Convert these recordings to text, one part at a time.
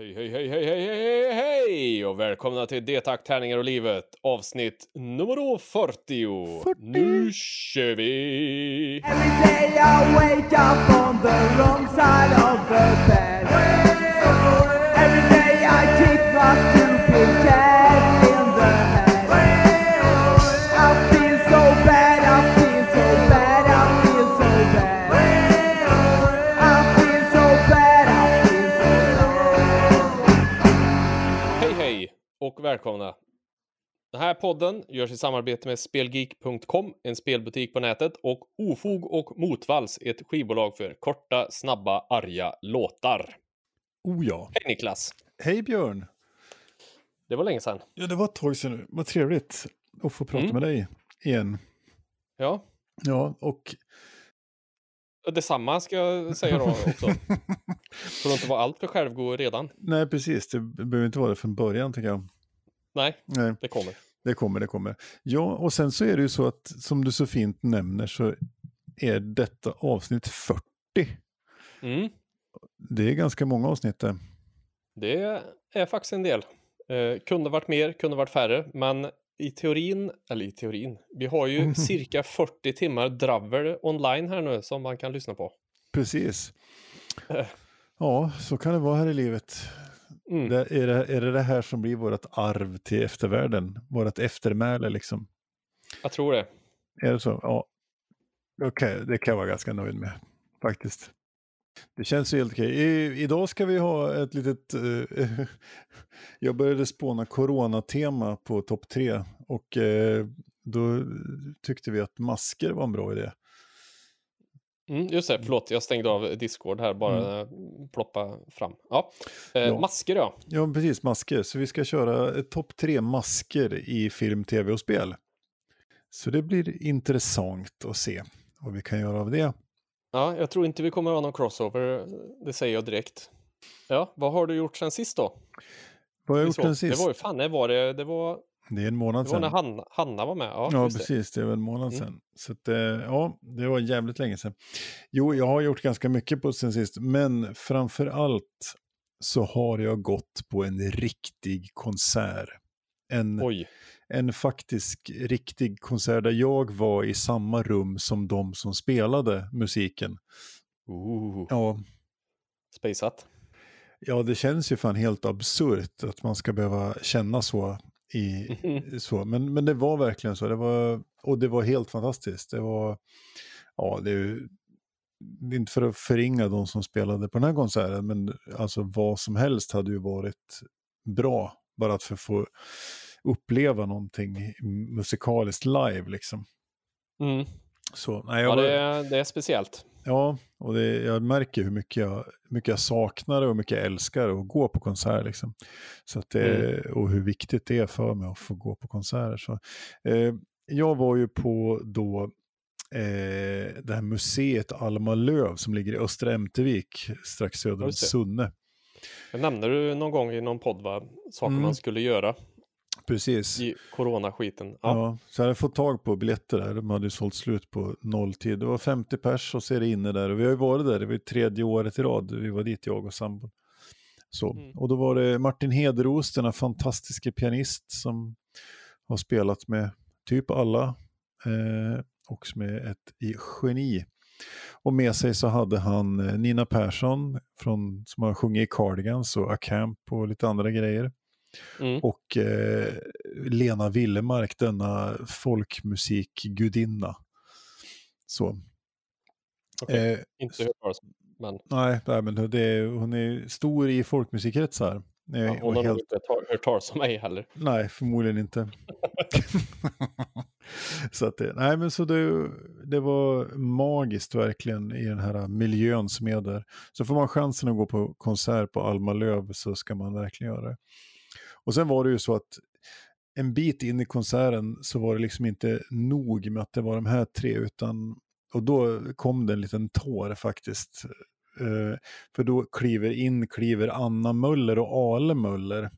Hej, hej, hej, hej, hej, hej, hej och välkomna till D-tack, tärningar och livet avsnitt nummer 40. 40. Nu kör vi! Every day I wake up on the wrong side of the bed. Every day I kick my stupid cat välkomna! Den här podden görs i samarbete med Spelgeek.com, en spelbutik på nätet, och Ofog och Motvalls, ett skivbolag för korta, snabba, arga låtar. Oh ja. Hej Niklas! Hej Björn. Det var länge sedan. Ja, det var ett tag sedan nu. Vad trevligt att få prata Mm. med dig igen. Ja, Ja, och... detsamma ska jag säga då också. Får du inte vara allt för självgod redan? Nej, precis. Det behöver inte vara det från början, tycker jag. Nej, Nej, det kommer. det kommer, det kommer. Ja, och sen så är det ju så att, som du så fint nämner, så är detta avsnitt 40. Mm. Det är ganska många avsnitt det. Det är faktiskt en del. Eh, kunde varit mer, kunde varit färre, men i teorin, eller i teorin, vi har ju cirka 40 timmar dravel online här nu som man kan lyssna på. Precis. Eh. Ja, så kan det vara här i livet. Mm. Det, är, det, är det det här som blir vårt arv till eftervärlden? Vårt eftermäle liksom? Jag tror det. Är det så? Ja. Okej, det kan jag vara ganska nöjd med faktiskt. Det känns ju helt okej. I, idag ska vi ha ett litet... eh, jag började spåna coronatema på topp tre och eh, då tyckte vi att masker var en bra idé. Mm, just det, förlåt, jag stängde av Discord här, bara ploppa fram. Ja. Eh, Ja. Masker ja. Ja, precis, masker. Så vi ska köra ett topp tre masker i film, tv och spel. Så det blir intressant att se vad vi kan göra av det. Ja, jag tror inte vi kommer ha någon crossover, det säger jag direkt. Ja, vad har du gjort sen sist då? Vad har jag gjort den sist? Det var ju, fan, det var det, det var, Det är en månad det var när sedan. Hanna, Hanna var med. Ja, Ja, det. precis. Det är väl en månad Mm. sedan. Så att, eh, ja, det var jävligt länge sedan. Jo, jag har gjort ganska mycket på sen sist, men framför allt så har jag gått på en riktig konsert. En, Oj. en faktisk riktig konsert där jag var i samma rum som de som spelade musiken. Ooh. Ja, Spaceat. ja det känns ju fan helt absurt att man ska behöva känna så i, så. Men, men det var verkligen så. Det var, och det var helt fantastiskt. Det var, ja, det är ju, det inte för att förringa de som spelade på den här konserten, men alltså vad som helst hade ju varit bra. Bara att få- få uppleva någonting musikaliskt live liksom. Mm. Så, nej, Ja, jag, det var- är, det är speciellt. Ja, och det, jag märker hur mycket jag, mycket jag saknar och hur mycket jag älskar att gå på konsert. Liksom. Så att det, Och hur viktigt det är för mig att få gå på konserter. Så, eh, jag var ju på då eh, det här museet Alma Löv som ligger i Östra Ämtervik strax söder om. Sunne. Det nämnde du någon gång i någon podd, va? Saker Mm. man skulle göra Precis. i coronaskiten. Ja. Ja. så jag hade fått tag på biljetter där, de hade ju sålt slut på nolltid. Det var 50 pers och så är det inne där och vi har ju varit där, det var ju tredje året i rad, vi var dit jag och sambon. Så. Mm. Och då var det Martin Hederost, denna fantastiska pianist som har spelat med typ alla eh, och som är ett i geni. Och med sig så hade han eh, Nina Persson från, som har sjungit i Cardigans och A Camp och lite andra grejer Mm. och eh, Lena Willemark, denna folkmusikgudinna. Så. Okej, Eh, Inte hört talas men nej, nej, men det hon är stor i folkmusikkretsar. Eh, ja, hon har nog helt, inte ta- hört talas om mig heller. nej, förmodligen inte. så att det, nej, men så det, det var magiskt verkligen i den här miljön som är där. Så får man chansen att gå på konsert på Alma Löv så ska man verkligen göra det. Och sen var det ju så att en bit in i konserten så var det liksom inte nog med att det var de här tre utan och då kom det en liten tår faktiskt. Eh, för då kliver in, kliver Anna Möller och Ale Möller.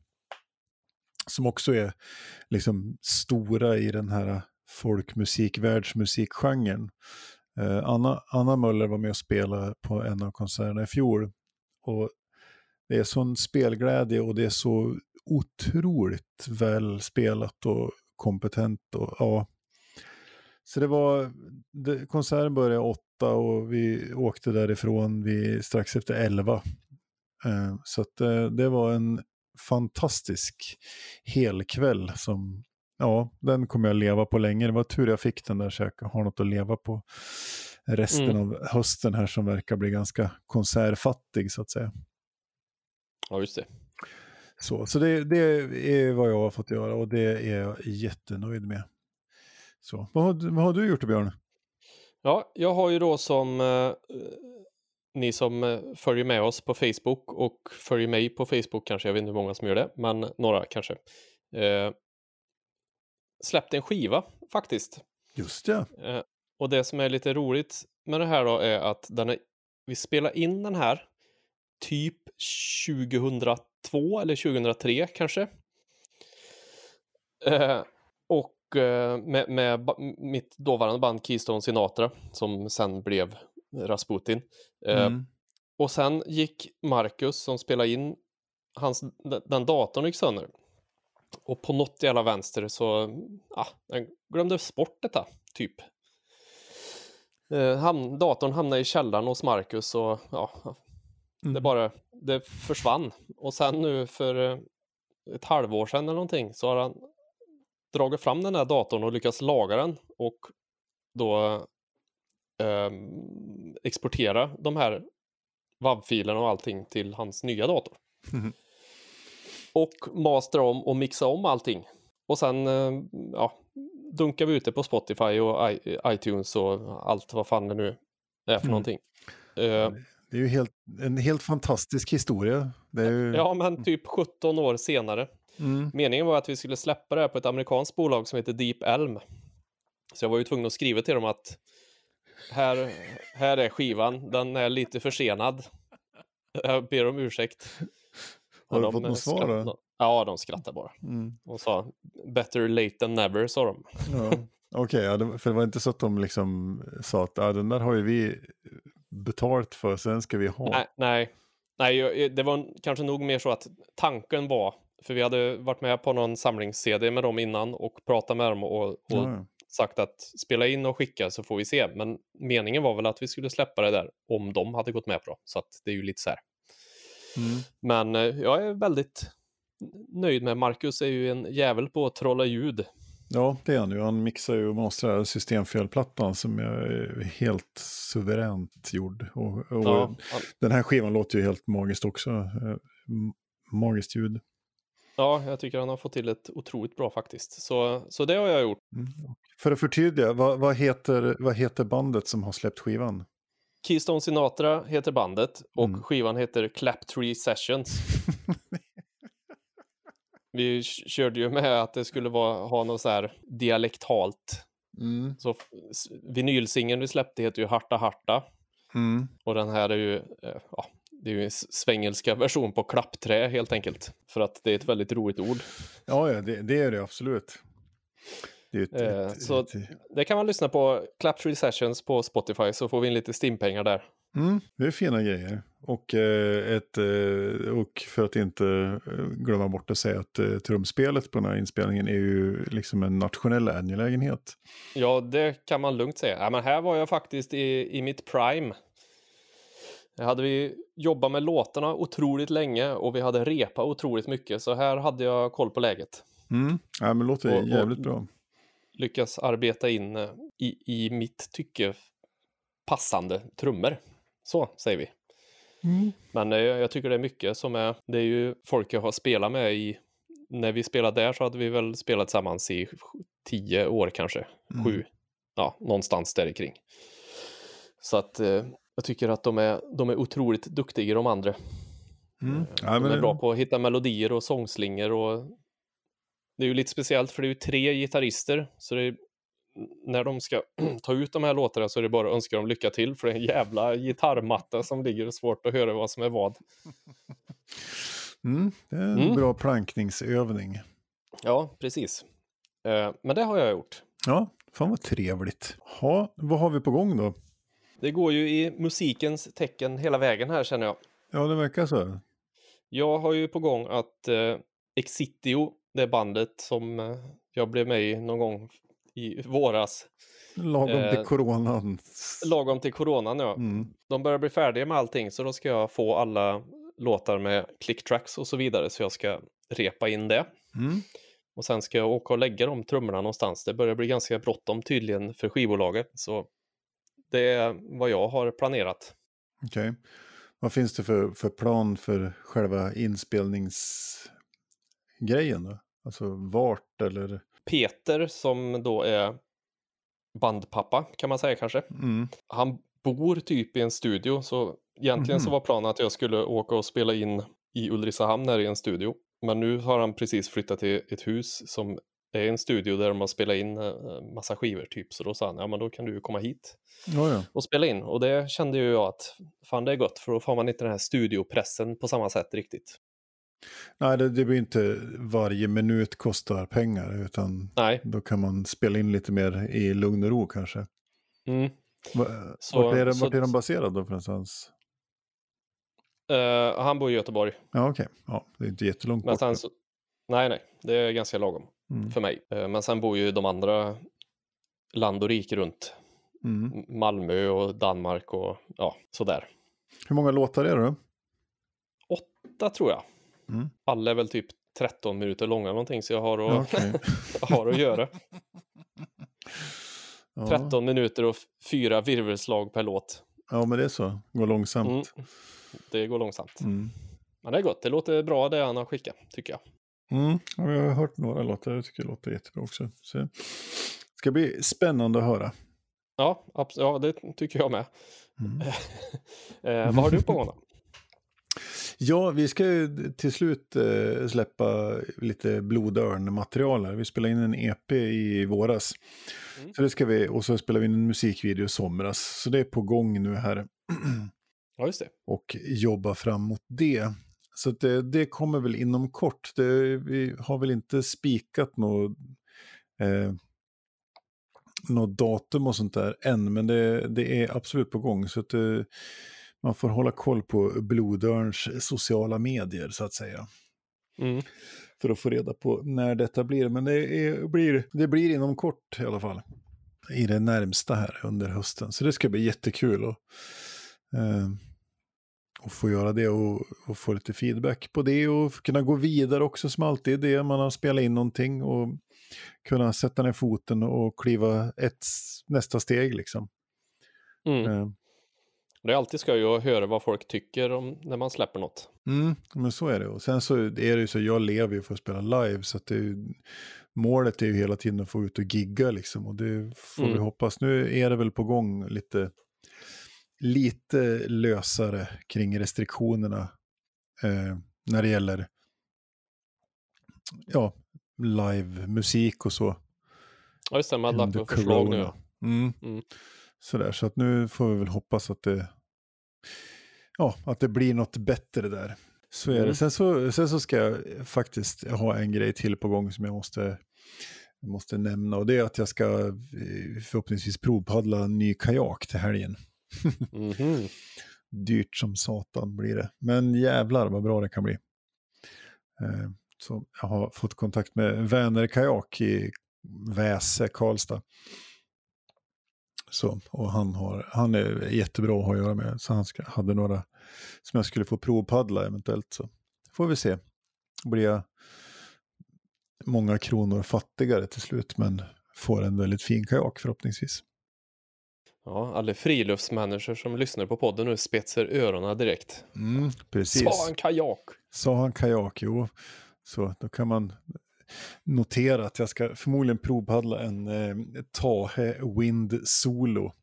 Som också är liksom stora i den här folkmusik, världsmusikgenren. Eh, Anna, Anna Möller var med och spelade på en av konserterna i fjol. Och det är sån spelglädje och det är så otroligt väl spelat och kompetent. Och, ja. Så det var, det, konserten började åtta och vi åkte därifrån vid, strax efter elva. Eh, så att, eh, det var en fantastisk helkväll som, ja, den kommer jag leva på länge. Det var tur jag fick den där så jag har något att leva på resten Mm. av hösten här som verkar bli ganska konsertfattig så att säga. Ja, just det. Så, så det, det är vad jag har fått göra och det är jag jättenöjd med. Så, vad, har, vad har du gjort Björn? Ja, jag har ju då som eh, ni som eh, följer med oss på Facebook och följer mig på Facebook kanske, jag vet inte hur många som gör det, men några kanske. Eh, släppt en skiva faktiskt. Just ja. Eh, och det som är lite roligt med det här då är att den är, vi spelar in den här typ 2002 eller 2003 kanske. Eh, och eh, med, med mitt dåvarande band Keystone Sinatra som sen blev Rasputin. Eh, Mm. och sen gick Marcus som spelade in, hans, den- datorn gick sönder. Och på något jävla vänster så, ah, den glömdes bort detta, typ. Eh, ham, datorn hamnade i källaren hos Marcus och ja, det Mm. bara, det försvann. Och sen nu för eh, ett halvår sedan eller någonting så har han dragit fram den här datorn och lyckats laga den och då ehm, exportera de här WAV-filerna och allting till hans nya dator. Mhm. Och mastera om och mixa om allting. Och sen eh, ja, dunkar vi ut det på Spotify och I- iTunes och allt vad fan det nu är för Mm. någonting. Eh, Det är ju helt, en helt fantastisk historia. Ju, ja, men typ 17 år senare. mm, Meningen var att vi skulle släppa det här på ett amerikanskt bolag som heter Deep Elm. Så jag var ju tvungen att skriva till dem att här, här är skivan, den är lite försenad. Jag ber om ursäkt. Har du fått något svar då? Ja, de skrattade bara. mm, Och sa better late than never, sa de. ja. Okej, ja, det- för det var inte så att de liksom sa att ah, den där har ju vi betalt för, så den ska vi ha. Nej, nej. nej det var kanske nog mer så att tanken var, för vi hade varit med på någon samlings-CD med dem innan och pratat med dem och, och Ja, ja. sagt att spela in och skicka så får vi se. Men meningen var väl att vi skulle släppa det där om de hade gått med på det. Så att det är ju lite så här. Mm. Men eh, jag är väldigt nöjd med Marcus är ju en jävel på att trolla ljud. Ja, det är han ju. Han mixar ju och masterar systemfelplattan som är helt suveränt gjord. Och, och Ja, han- Den här skivan låter ju helt magiskt också. Eh, Magiskt ljud. ja, jag tycker han har fått till ett otroligt bra faktiskt. Så, så det har jag gjort. Mm. För att förtydliga, vad, vad, heter, vad heter bandet som har släppt skivan? Keystone Sinatra heter bandet och Mm. skivan heter Claptree Sessions. Vi körde ju med att det skulle vara, ha något så här dialektalt. Mm. Så vinylsingeln vi släppte heter ju Harta Harta. Mm. Och den här är ju, eh, ja, det är ju en svengelska version på klappträ helt enkelt. För att det är ett väldigt roligt ord. Ja, ja det, det är det absolut. Det är ett, Eh, ett, så- ett, Det kan man lyssna på, Claptree Sessions på Spotify så får vi in lite stimpengar där. mm, det är fina grejer. Och, eh, ett, eh, och för att inte eh, glömma bort att säga att trumspelet på den här inspelningen är ju liksom en nationell angelägenhet. Ja, det kan man lugnt säga. Ja, men här var jag faktiskt i, i mitt prime. Här hade vi jobbat med låtarna otroligt länge och vi hade repa otroligt mycket. Så här hade jag koll på läget. Mm. Ja, men låter Och- och- jävligt bra. Lyckas arbeta in i, i mitt tycke passande trummor. Så säger vi. Mm. Men eh, jag tycker det är mycket som är, det är ju folk jag har spelat med i, när vi spelade där så hade vi väl spelat tillsammans i tio år kanske, Mm. sju, ja, någonstans där kring. Så att eh, jag tycker att de är, de är otroligt duktiga de andra. Mm. Eh, Ja, de är bra på att hitta melodier och sångslingor och det är ju lite speciellt för det är ju tre gitarrister så det är, när de ska ta ut de här låtarna så är det bara att önska dem lycka till för det är en jävla gitarrmatta som ligger svårt att höra vad som är vad. Mm. Det är en Mm. bra plankningsövning. Ja, precis. Eh, Men det har jag gjort. Ja, fan vad trevligt. Ha, vad har vi på gång då? Det går ju i musikens tecken hela vägen här känner jag. Ja, det verkar så. Jag har ju på gång att eh, Exitio, det bandet som eh, jag blev med i någon gång i våras, Lagom till Eh, coronan. lagom till coronan ja. Mm. De börjar bli färdiga med allting så då ska jag få alla låtar med clicktracks och så vidare så jag ska repa in det. Mm. Och sen ska jag åka och lägga de trummorna någonstans. Det börjar bli ganska bråttom tydligen för skivbolaget. Så det är vad jag har planerat. Okej. Vad finns det för, för plan för själva inspelningsgrejen då? Alltså vart eller? Peter som då är bandpappa kan man säga kanske. Mm. Han bor typ i en studio så egentligen så Mhm. var planen att jag skulle åka och spela in i Ulricehamn här i en studio. Men nu har han precis flyttat till ett hus som är en studio där de har spelat in eh, massa skivor typ. Så då sa han, ja men då kan du komma hit Ja, ja. och spela in. Och det kände ju jag att fan det är gott för då får man inte den här studiopressen på samma sätt riktigt. Nej, det, det blir inte varje minut kostar pengar, utan Nej. då kan man spela in lite mer i lugn och ro kanske. Mm. Va, Så- vart, är det, så- vart är de baserade då för någonstans? Eh, han bor i Göteborg. Ja, okej. Ja, det är inte jättelångt Men bort. så, nej, nej, det är ganska lagom Mm. för mig. Eh, Men sen bor ju de andra land och rike runt. Mm. Malmö och Danmark och ja, sådär. Hur många låtar är det då? Åtta tror jag. Mm. Alla är väl typ 13 minuter långa någonting så jag har Ja, att, okej. har att göra. Ja. 13 minuter och fyra virvelslag per låt. ja, men det är så. Går långsamt. Mm. Det går långsamt. Mm. Men det är gott, det låter bra det han har skickat, tycker jag. Mm. Ja, jag har hört några låtar, jag tycker det låter jättebra också. Så det ska bli spännande att höra. Ja, ja det tycker jag med. Mm. Eh, vad har du på gång? Ja, vi ska ju till slut eh, släppa lite blodörn-material här. Vi spelade in en EP i våras. Mm. Så det ska vi, och så spelade vi in en musikvideo i somras. Så det är på gång nu här. Ja, just det. och jobba fram mot det. Så det, det kommer väl inom kort. Det, vi har väl inte spikat något, eh, något datum och sånt där än, men det, det är absolut på gång. Så att det, man får hålla koll på Blodörns sociala medier så att säga. Mm. För att få reda på när detta blir. Men det, är, blir, det blir inom kort i alla fall. I det närmsta här under hösten. Så det ska bli jättekul. Och, eh, och få göra det och, och få lite feedback på det och kunna gå vidare också som alltid är det. Man har spelat in någonting och kunna sätta ner foten och kliva ett nästa steg liksom. Mm. Eh, Det är alltid skoj att höra vad folk tycker om när man släpper något. Mm, men så är det. Och sen så är det ju så, jag lever ju för att spela live, så att det är ju, målet är ju hela tiden att få ut och gigga liksom. Och det får vi Mm. hoppas. Nu är det väl på gång lite, lite lösare kring restriktionerna eh, när det gäller ja, live-musik och så. Ja, just det, man har lagt förslag nu. Ja. Mm. Mm. Sådär, så att nu får vi väl hoppas att det, ja, att det blir något bättre där. Så är det. Mm. Sen så, sen så ska jag faktiskt ha en grej till på gång som jag måste, måste nämna. Och det är att jag ska eh, förhoppningsvis provpaddla en ny kajak till helgen. Mhm. Dyrt som satan blir det. Men jävlar vad bra det kan bli. Eh, Så jag har fått kontakt med Väner Kajak i Väse, Karlstad. Så, och han, har, han är jättebra att ha att göra med. Så han ska, hade några som jag skulle få provpaddla eventuellt. Så får vi se. Blir jag många kronor fattigare till slut. Men får en väldigt fin kajak förhoppningsvis. Ja, alla friluftsmänniskor som lyssnar på podden nu spetsar öronen direkt. Mm, precis. Sa en kajak! Sa han kajak? Jo. Så då kan man notera att jag ska förmodligen provpaddla en eh, Tahe Wind Solo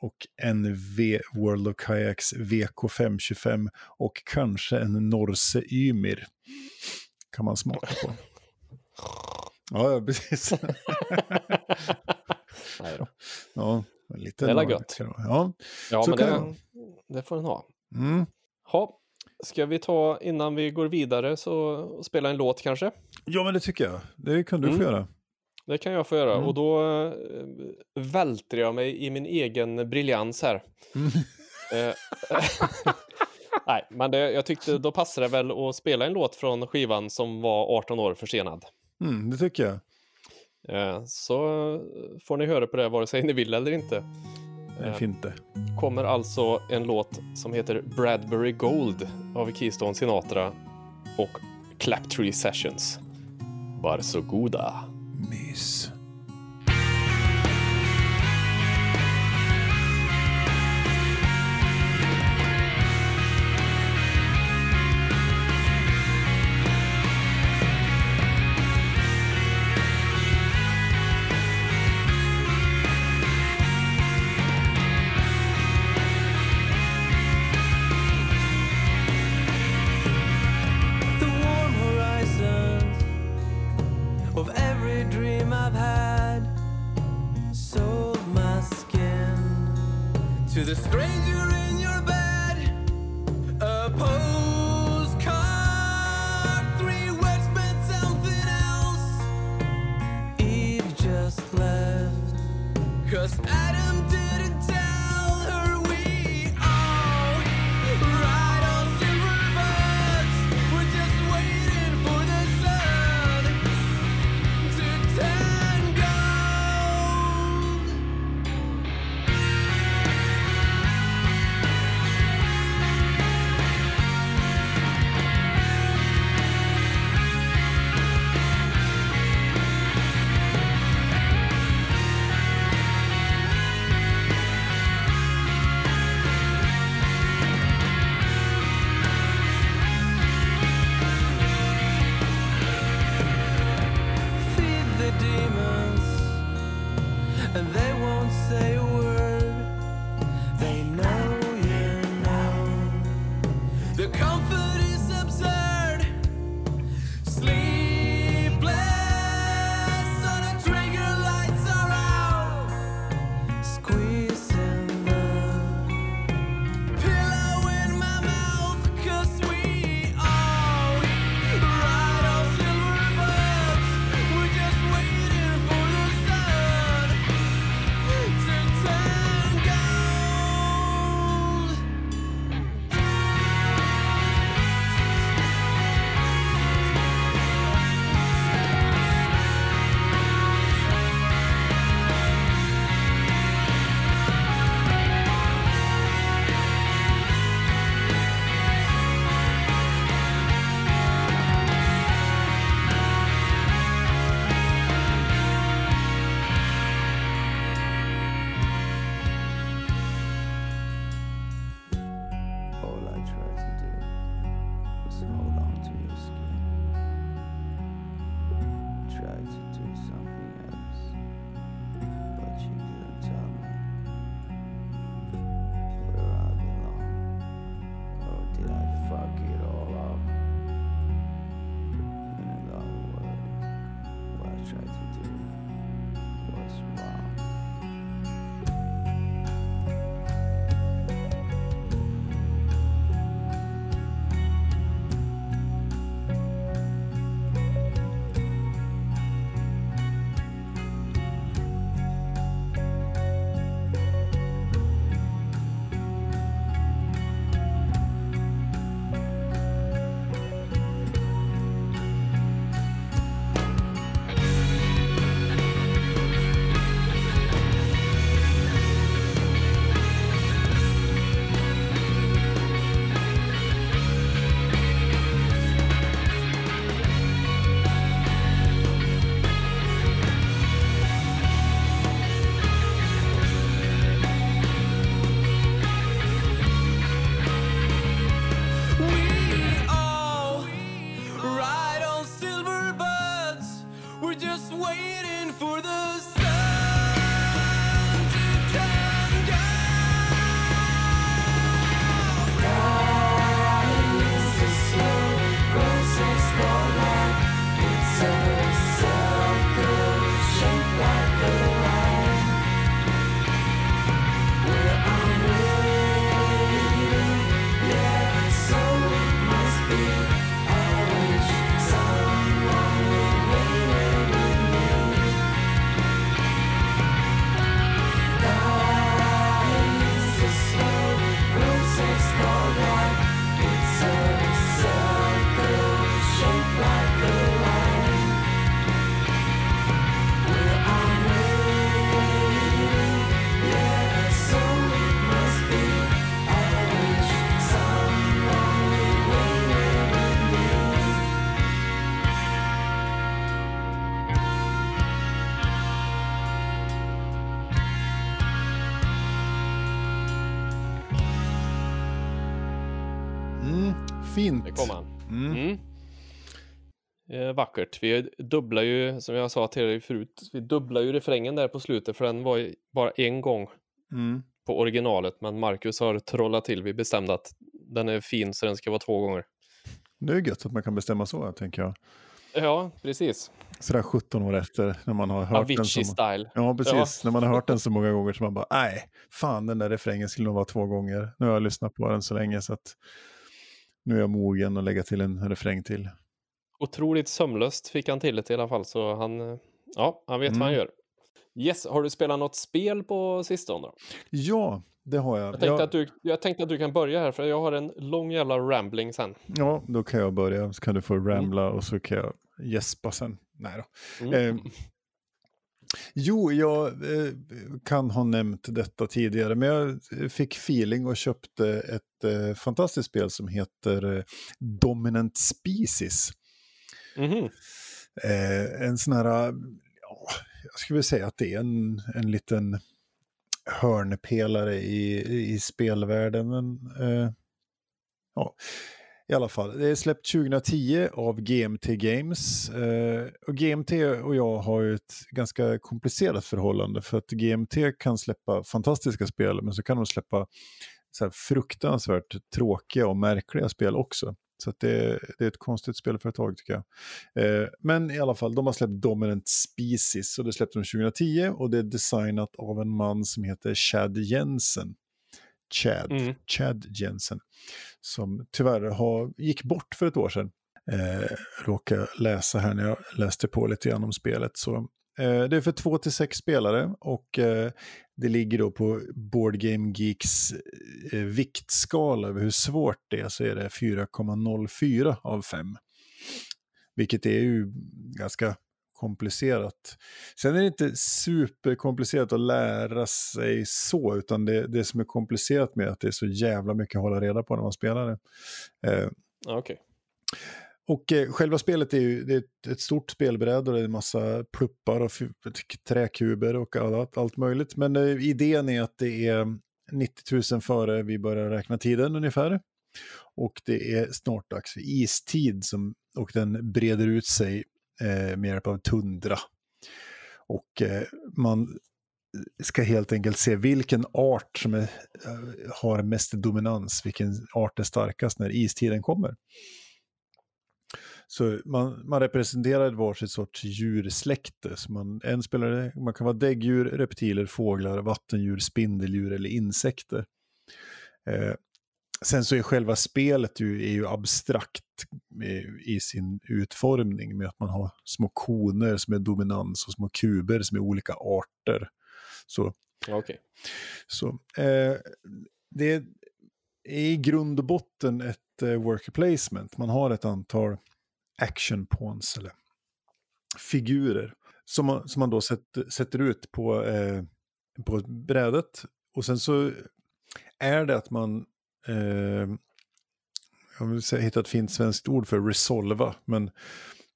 och en v World of Kayaks VK525 och kanske en Norse Ymir kan man smaka på. Ja, ja precis. Nej då. ja, lite Det är vara. Ja, Ja, Så men det, det får den ha. mm. Ha. Ska vi ta, innan vi går vidare, så spela en låt kanske? Ja, men det tycker jag. Det kan du mm. få göra. Det kan jag få göra. Mm. Och då eh, äh, välter jag mig i min egen briljans här. Mm. Eh, nej, men det, jag tyckte då passade det väl att spela en låt från skivan som var 18 år försenad. Mm, det tycker jag. Eh, så får ni höra på det vare sig ni vill eller inte. Eh, en finte. Kommer alltså en låt som heter Bradbury Gold av Keystone Sinatra och Claptree Sessions. Varsågoda. Mys. Mm. Mm. Eh, vackert. Vi dubblar ju, som jag sa till dig förut, vi dubblar ju refrängen där på slutet för den var ju bara en gång Mm. på originalet. Men Marcus har trollat till. Vi bestämde att den är fin så den ska vara två gånger. Det är gött att man kan bestämma så, tänker jag. Ja, precis. Sådär 17 år efter, när man har hört den Avicii så style. Ja, precis. När man har hört den så många gånger så man bara, nej, fan den där refrängen skulle nog vara två gånger. Nu har jag lyssnat på den så länge så att nu är jag mogen att lägga till en refräng till. Otroligt sömlöst fick han till det i alla fall. Så han, eh, ja, han vet vad han Mm. gör. Yes, har du spelat något spel på sistone då? Ja, det har jag. Jag tänkte, ja, att du, jag tänkte att du kan börja här för jag har en lång jävla rambling sen. ja, då kan jag börja så kan du få ramla och så kan jag gäspa sen. Nej då. Mm. Eh, Jo, jag eh, kan ha nämnt detta tidigare, men jag fick feeling och köpte ett eh, fantastiskt spel som heter eh, Dominant Species. Mhm. Eh, en sån här, ja, jag skulle vilja säga att det är en, en liten hörnpelare i, i spelvärlden. Men, eh, ja, i alla fall. Det är släppt 2010 av GMT Games. Eh, och GMT och jag har ju ett ganska komplicerat förhållande för att GMT kan släppa fantastiska spel men så kan de släppa så här fruktansvärt tråkiga och märkliga spel också. Så att det, det är ett konstigt spelföretag tycker jag. Eh, men i alla fall, de har släppt Dominant Species och det släppte de 2010 och det är designat av en man som heter Chad Jensen. Chad, Mm. Chad Jensen, som tyvärr har, gick bort för ett år sedan. Eh, råkade läsa här när jag läste på lite grann om spelet. Så, eh, det är för två till sex spelare och eh, det ligger då på Board Game Geeks eh, viktskala över hur svårt det är så är det 4,04 av 5. Vilket är ju ganska komplicerat. Sen är det inte superkomplicerat att lära sig så, utan det, det som är komplicerat med att det är så jävla mycket att hålla reda på när man spelar det. Eh, Okej. och eh, själva spelet är ju det är ett, stort spelbräde och det är en massa pluppar och träkuber och allt, allt möjligt. Men eh, idén är att det är 90 000 före vi börjar räkna tiden ungefär. Och det är snart dags för istid som, och den breder ut sig eh, med hjälp av tundra. Och eh, man ska helt enkelt se vilken art som är, eh, har mest dominans, vilken art är starkast när istiden kommer. Så man, man representerar ett varsitt sorts djursläkte. Så man, en spelare, man kan vara däggdjur, reptiler, fåglar, vattendjur, spindeldjur eller insekter. Eh, sen så är själva spelet ju, är ju abstrakt i sin utformning med att man har små koner som är dominans och små kuber som är olika arter. Så Okej. så, eh, det är i grund och botten ett eh, worker placement. Man har ett antal action pawns eller figurer som man, som man då sätter, sätter ut på, eh, på brädet. Och sen så är det att man, eh, jag vill säga, hitta ett fint svenskt ord för resolva, men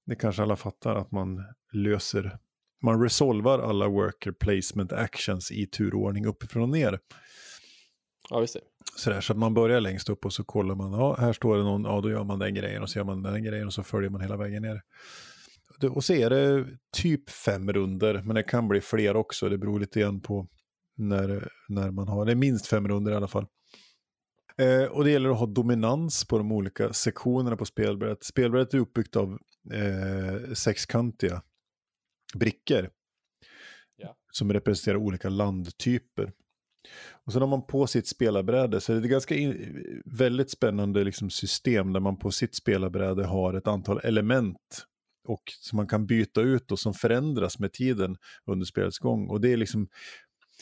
det kanske alla fattar att man löser man resolvar alla worker placement actions i turordning uppifrån och ner. Ja, visst. Sådär, så att man börjar längst upp och så kollar man, ja här står det någon, ja då gör man den grejen och så gör man den grejen och så följer man hela vägen ner. Och så är det typ fem runder, men det kan bli fler också, det beror lite grann på när, när man har, det är minst fem runder i alla fall. Eh, och det gäller att ha dominans på de olika sektionerna på spelbrädet. Spelbrädet är uppbyggt av eh, sexkantiga brickor. Ja. Som representerar olika landtyper. Och sen har man på sitt spelarbräde, så det är ett ganska in, väldigt spännande liksom system där man på sitt spelarbräde har ett antal element och som man kan byta ut och som förändras med tiden under spelets gång. Och det är liksom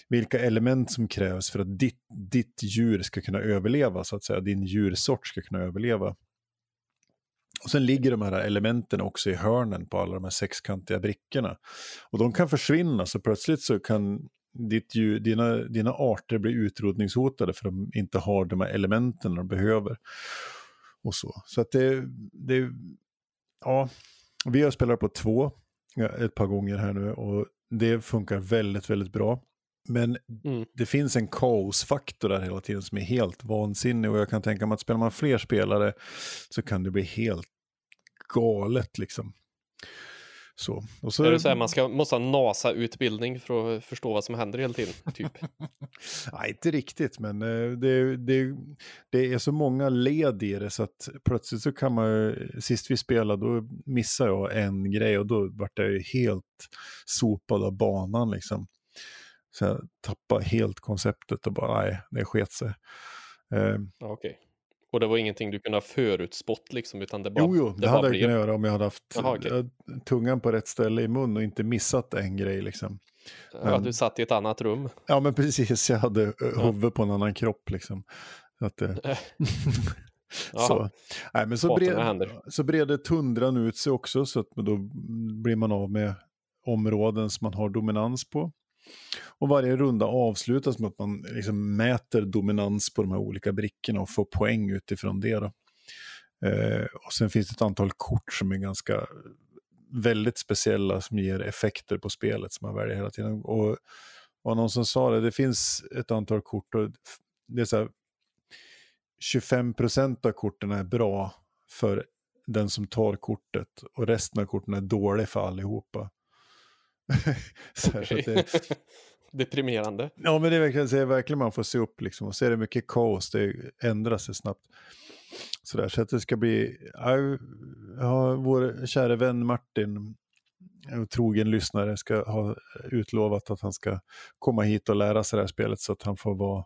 vilka element som krävs för att ditt, ditt djur ska kunna överleva, så att säga, din djursort ska kunna överleva. Och sen ligger de här elementen också i hörnen på alla de här sexkantiga brickorna. Och de kan försvinna, så plötsligt så kan ditt djur, dina, dina arter bli utrotningshotade för att de inte har de här elementen de behöver. Och så. Så att det, det, ja, vi har spelat på två ett par gånger här nu och det funkar väldigt, väldigt bra. Men Mm. det finns en kaosfaktor där hela tiden som är helt vansinnig och jag kan tänka mig att spelar man fler spelare så kan det bli helt galet liksom. Så. Och så Är det så här, man ska, måste ha NASA-utbildning för att förstå vad som händer hela tiden? Typ. Nej, inte riktigt, men eh, det, det, det är så många led i det så att plötsligt så kan man sist vi spelade då missade jag en grej och då vart jag ju helt sopad av banan liksom. Så jag tappade helt konceptet och bara nej, det sket sig. Eh, Ja, Okej. Och det var ingenting du kunde ha förutspått liksom, utan det bara, jo, jo, det, bara hade jag kunnat göra om jag hade haft Jaha, okej. eh, tungan på rätt ställe i mun och inte missat en grej liksom. Ja, du satt i ett annat rum. Ja, men precis, jag hade eh, huvudet på en annan kropp liksom. Så att, eh, så, nej, men så, bred, det så breder tundran ut sig också så att då blir man av med områden som man har dominans på. Och varje runda avslutas med att man liksom mäter dominans på de här olika brickorna och får poäng utifrån det. Då. Eh, och sen finns det ett antal kort som är ganska väldigt speciella som ger effekter på spelet som man väljer hela tiden. Och, och någon som sa det, det finns ett antal kort och det är så här 25 procent av korten är bra för den som tar kortet och resten av korten är dålig för allihopa. så här, så det, Deprimerande. ja men det är verkligen, så är verkligen man får se upp liksom och så är det mycket kaos, det ändrar sig snabbt. Så, där, så att det ska bli, ja, ja, vår kära vän Martin, en trogen lyssnare, ska ha utlovat att han ska komma hit och lära sig det här spelet så att han får vara,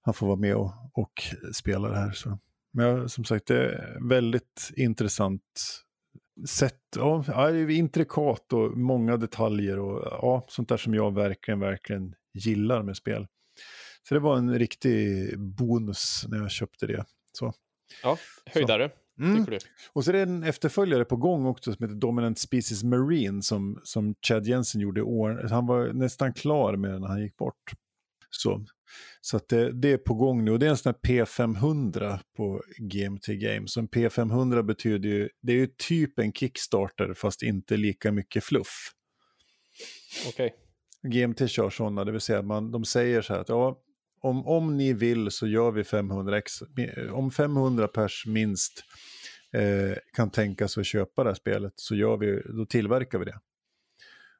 han får vara med och, och spela det här. Så. Men jag, som sagt, det är väldigt intressant sätt, ja, det är intrikat och många detaljer och ja, sånt där som jag verkligen, verkligen gillar med spel. Så det var en riktig bonus när jag köpte det. Så. Ja, höjdare, Mm. tycker du? Och så är det en efterföljare på gång också som heter Dominant Species Marine som, som Chad Jensen gjorde i år. Han var nästan klar med den när han gick bort. Så, så det, det är på gång nu och det är en sån här P500 på GMT Games. En P500 betyder ju, det är ju typ en Kickstarter fast inte lika mycket fluff. Okej. GMT kör sådana, det vill säga man, de säger så här att ja, om, om ni vill så gör vi 500 ex, om 500 pers minst eh, kan tänka sig att köpa det här spelet så gör vi, då tillverkar vi det.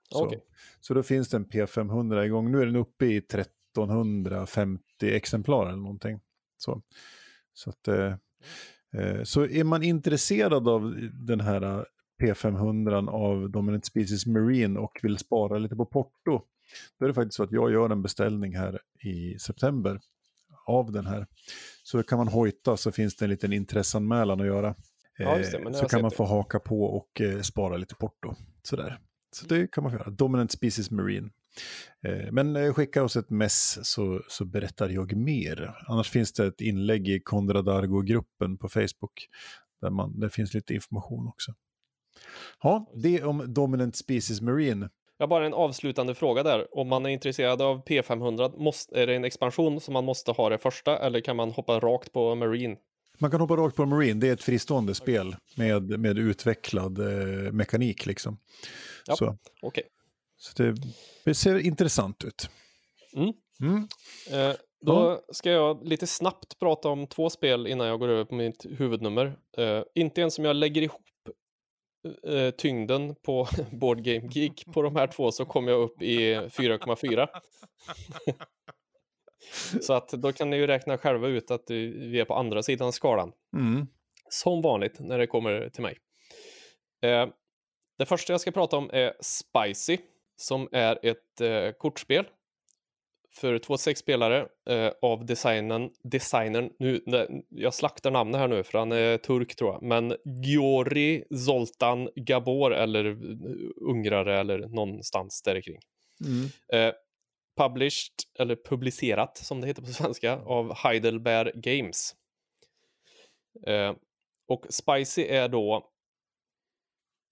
Så, Okej. så då finns det en P500 igång, nu är den uppe i 1350 exemplar eller någonting. Så, så, att, eh, eh, så är man intresserad av den här eh, P500 av Dominant Species Marine och vill spara lite på porto, då är det faktiskt så att jag gör en beställning här i september av den här. Så kan man hojta så finns det en liten intresseanmälan att göra. Ja, det, Eh, det så kan man få haka på och spara lite porto. Sådär. Så det kan man få göra. Dominant Species Marine. Eh, men skicka oss ett mess så, så berättar jag mer. Annars finns det ett inlägg i Konrad Argo-gruppen på Facebook. Där man, det finns lite information också. Ja, det om Dominant Species Marine. Jag har bara en avslutande fråga där. Om man är intresserad av P500, måste, är det en expansion som man måste ha det första eller kan man hoppa rakt på Marine? Man kan hoppa rakt på Marine, det är ett fristående spel med, med utvecklad eh, mekanik liksom. Ja. Okej. Så det, det ser intressant ut. Mm. Mm. Eh, då ska jag lite snabbt prata om två spel innan jag går över på mitt huvudnummer. Eh, inte ens om jag lägger ihop eh, tyngden på Board Game Geek på de här två så kommer jag upp i 4,4. så att då kan ni ju räkna själva ut att vi är på andra sidan skalan. Mm. Som vanligt när det kommer till mig. Eh, det första jag ska prata om är Spicy, som är ett eh, kortspel för 2-6 spelare eh, av designen, designern, nu, ne, jag slaktar namnet här nu för han är turk tror jag, men Giori Zoltan Gabor eller eh, ungrare eller någonstans där kring. Mm. Eh, published, eller publicerat som det heter på svenska, av Heidelberg Games. Eh, och Spicy är då,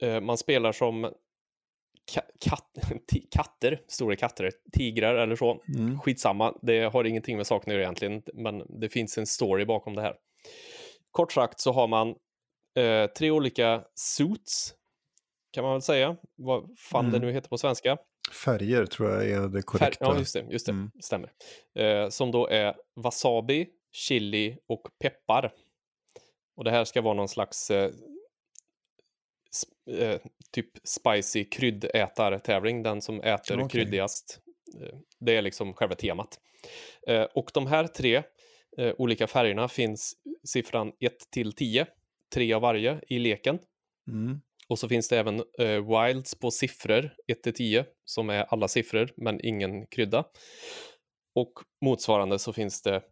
eh, man spelar som kat katter, stora katter, tigrar eller så. Mm. Skitsamma, det har ingenting med saken att göra egentligen, men det finns en story bakom det här. Kort sagt så har man eh, tre olika suits, kan man väl säga, vad fan det Mm. nu heter på svenska. Färger tror jag är det Fär, korrekta. ja, just det. Just det Mm. Stämmer. Eh, som då är wasabi, chili och peppar. Och det här ska vara någon slags eh, eh, typ spicy kryddätartävling. Den som äter Okej. kryddigast. Eh, det är liksom själva temat. Eh, och de här tre eh, olika färgerna finns siffran 1 till 10. Tre av varje i leken. Mm. Och så finns det även eh, wilds på siffror 1 till 10 som är alla siffror men ingen krydda. Och motsvarande så finns det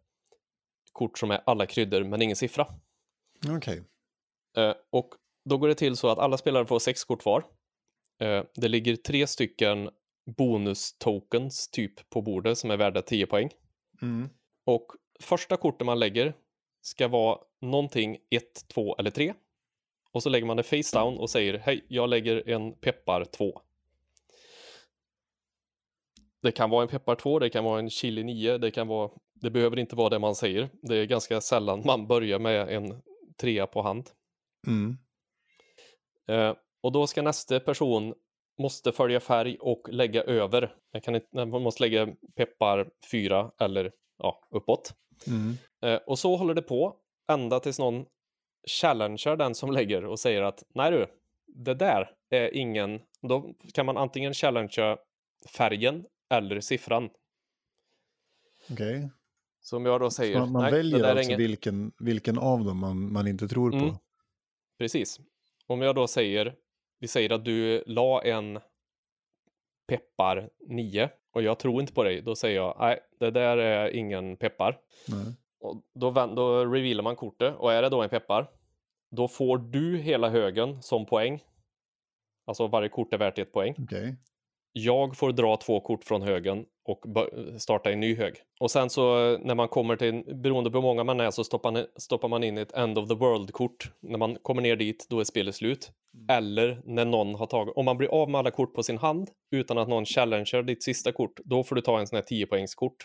kort som är alla kryddor men ingen siffra. Okej. Eh, och då går det till så att alla spelare får sex kort var. Eh, det ligger tre stycken bonus-tokens typ på bordet som är värda 10 poäng. Mm. Och första kortet man lägger ska vara någonting 1, 2 eller 3. Och så lägger man det face down och säger hej, jag lägger en peppar 2. Det kan vara en peppar 2, det kan vara en chili 9, det kan vara, det behöver inte vara det man säger. Det är ganska sällan man börjar med en trea på hand. Mm. Eh, och då ska nästa person måste följa färg och lägga över. Jag kan inte, man måste lägga peppar 4 eller ja, uppåt. Mm. Eh, och så håller det på ända tills någon challengear den som lägger och säger att nej du, det där är ingen, då kan man antingen challengea färgen eller siffran. Okej. Så om jag då Så säger, Man, man nej, väljer alltså ingen... vilken, vilken av dem man, man inte tror Mm. på. Precis. Om jag då säger, vi säger att du la en peppar 9 och jag tror inte på dig, då säger jag nej, det där är ingen peppar. Nej. Och då, då revealar man kortet och är det då en peppar, då får du hela högen som poäng. Alltså varje kort är värt ett poäng. Okej. Jag får dra två kort från högen och bör- starta en ny hög. Och sen så eh, när man kommer till, beroende på hur många man är, så stoppar, man in ett End of the World-kort. När man kommer ner dit, då är spelet slut. Eller när någon har tagit, om man blir av med alla kort på sin hand utan att någon challenger ditt sista kort, då får du ta en sån här 10-poängskort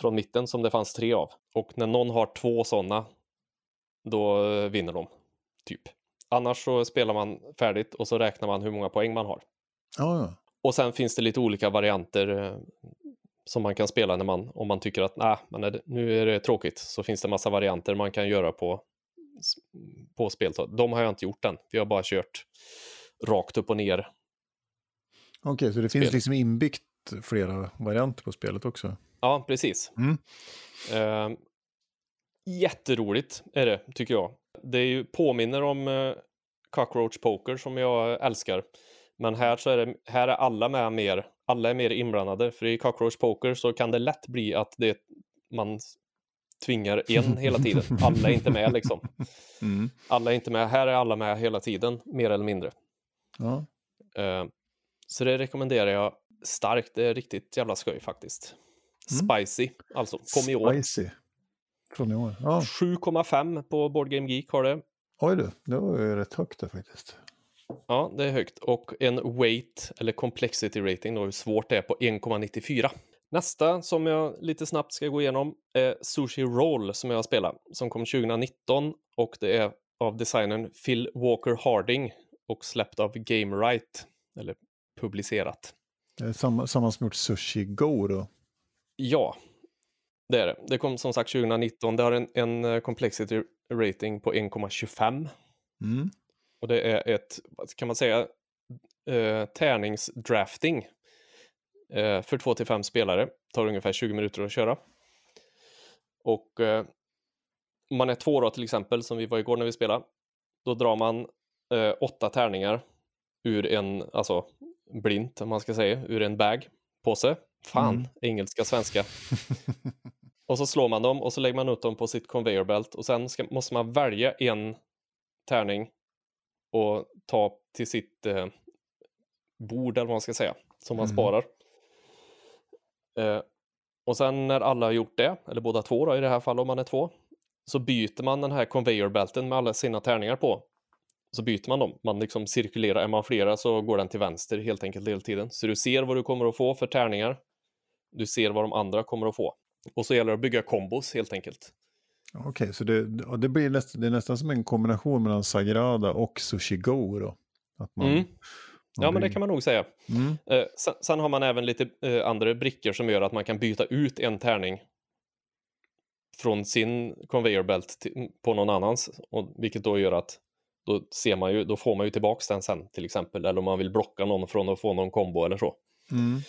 från mitten som det fanns tre av. Och när någon har två sådana, då eh, vinner de. Typ. Annars så spelar man färdigt och så räknar man hur många poäng man har. Ja, ja. Och sen finns det lite olika varianter eh, som man kan spela när man, om man tycker att nah, men nu är det tråkigt, så finns det massa varianter man kan göra på, på spel. De har jag inte gjort än, vi har bara kört rakt upp och ner. Okej, så det Spel. finns liksom inbyggt flera varianter på spelet också. Ja, precis. Mm. Eh, jätteroligt är det, tycker jag. Det är ju, påminner om eh, Cockroach Poker som jag älskar. Men här, så är det, här är alla med mer, alla är mer inblandade. För i Cockroach Poker så kan det lätt bli att det, man tvingar en hela tiden. Alla är inte med liksom. Mm. Alla är inte med. Här är alla med hela tiden, mer eller mindre. Ja. Eh, så det rekommenderar jag starkt. Det är riktigt jävla skoj faktiskt. Mm. Spicy, alltså. Kom i år. Spicy. Från i år. Ja. 7,5 på Board Game Geek har det. Oj du, det var ju rätt högt där faktiskt. Ja, det är högt. Och en weight, eller complexity rating, då, hur svårt det är, på 1,94. Nästa som jag lite snabbt ska gå igenom är Sushi Roll som jag har spelat, som kom 2019 och det är av designern Phil Walker Harding och släppt av Game Right, eller publicerat. Det är samma, samma som gjort Sushi Go då. Ja, det är det. Det kom som sagt 2019. Det har en, en eh, complexity rating på 1,25 Mm. Och det är ett, kan man säga, eh, tärningsdrafting eh, för 2 till 5 spelare. Tar ungefär 20 minuter att köra. Och eh, om man är två då till exempel, som vi var igår när vi spelade, då drar man eh, åtta tärningar ur en, alltså blint om man ska säga, ur en bag, påse. Fan, Mm. engelska, svenska. och så slår man dem och så lägger man ut dem på sitt conveyor belt och sen ska, måste man välja en tärning och ta till sitt eh, bord eller vad man ska säga, som man Mm. sparar. Eh, och sen när alla har gjort det, eller båda två då, i det här fallet om man är två, så byter man den här conveyor belten med alla sina tärningar på. Så byter man dem. Man liksom cirkulerar, är man flera så går den till vänster helt enkelt hela tiden. Så du ser vad du kommer att få för tärningar. Du ser vad de andra kommer att få. Och så gäller det att bygga kombos helt enkelt. Okej, så det, det blir nästan, det är nästan som en kombination mellan Sagrada och Sushi Go då. Att man, Mm. Ja, men det- det kan man nog säga. Mm. Eh, sen, sen har man även lite eh, andra brickor som gör att man kan byta ut en tärning från sin conveyor belt till, på någon annans, och, vilket då gör att då, ser man ju, då får man ju tillbaks den sen till exempel, eller om man vill blocka någon från att få någon kombo eller så. Mm.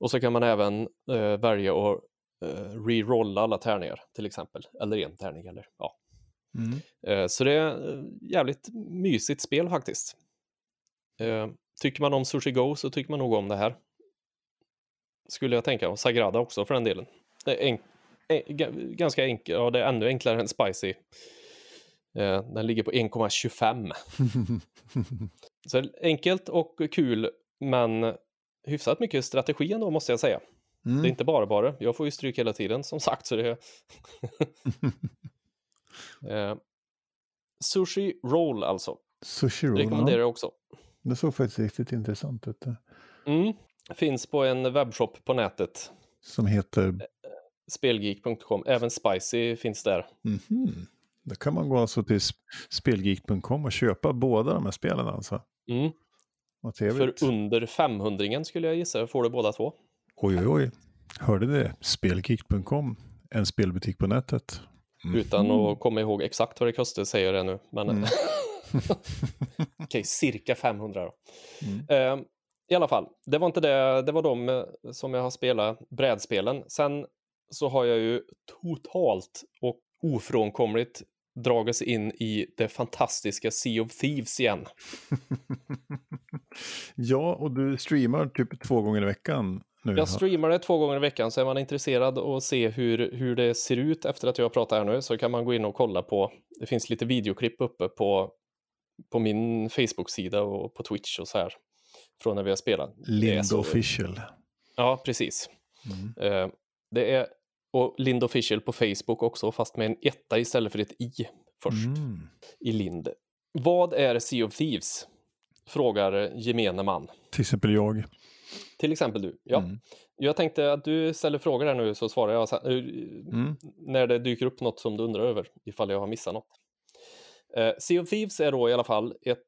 Och så kan man även eh, välja att eh, re-rolla alla tärningar till exempel, eller en tärning eller ja. Mm. Eh, så det är eh, jävligt mysigt spel faktiskt. Eh, tycker man om Sushi Go så tycker man nog om det här. Skulle jag tänka, och Sagrada också för den delen. Det är enk- eh, ga- ganska enkelt, ja det är ännu enklare än Spicy. Eh, den ligger på 1,25. Så enkelt och kul, men hyfsat mycket strategi ändå måste jag säga. Mm. Det är inte bara bara. Jag får ju stryk hela tiden som sagt. Så det eh, sushi roll alltså. Sushi roll. Rekommenderar Ja. jag också. Det såg faktiskt riktigt intressant ut. det. Mm. Finns på en webbshop på nätet. Som heter... Spelgeek.com. Även Spicy finns där. Mhm. Då kan man gå alltså till sp- spelgeek.com och köpa båda de här spelen alltså. Mm. För under 500 skulle jag gissa får du båda två. Oj, oj, oj. Hörde det? Spelgeek.com. En spelbutik på nätet. Mm. Utan att komma ihåg exakt vad det kostar säger jag det nu. Men Mm. okej, cirka 500 då. Mm. Eh, I alla fall, det var inte det. Det var de eh, som jag har spelat, brädspelen. Sen så har jag ju totalt och ofrånkomligt dragits in i det fantastiska Sea of Thieves igen. Ja, och du streamar typ två gånger i veckan nu. Jag streamar det två gånger i veckan, så är man intresserad och se hur, hur det ser ut efter att jag har pratat här nu så kan man gå in och kolla på, det finns lite videoklipp uppe på, på min Facebook-sida och på Twitch och så här från när vi har spelat. Lind official. Ja, precis. Mm. Eh, det är, och Lind Official på Facebook också, fast med en etta istället för ett i först Mm. i Lind. Vad är Sea of Thieves? Frågar gemene man. Till exempel jag. Till exempel du. Ja. Mm. Jag tänkte att du ställer frågor här nu så svarar jag sen, eh, Mm. när det dyker upp något som du undrar över, ifall jag har missat något. Eh, sea of Thieves är då i alla fall ett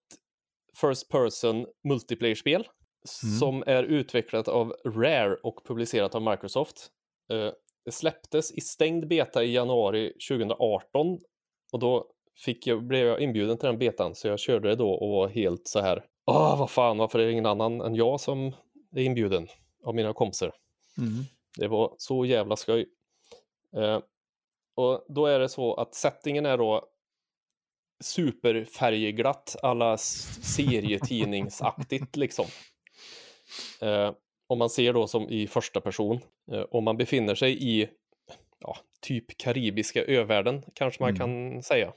First Person multiplayer-spel Mm. som är utvecklat av Rare och publicerat av Microsoft. Eh, det släpptes i stängd beta i januari 2018 och då fick jag, blev jag inbjuden till den betan så jag körde det då och var helt så här. Åh, vad fan, varför är det ingen annan än jag som är inbjuden av mina kompisar? Mm. Det var så jävla skoj. Eh, och då är det så att settingen är då superfärgglatt alla serietidningsaktigt liksom. Eh, om man ser då som i första person. Eh, om man befinner sig i ja, typ karibiska övärlden kanske man Mm. kan säga.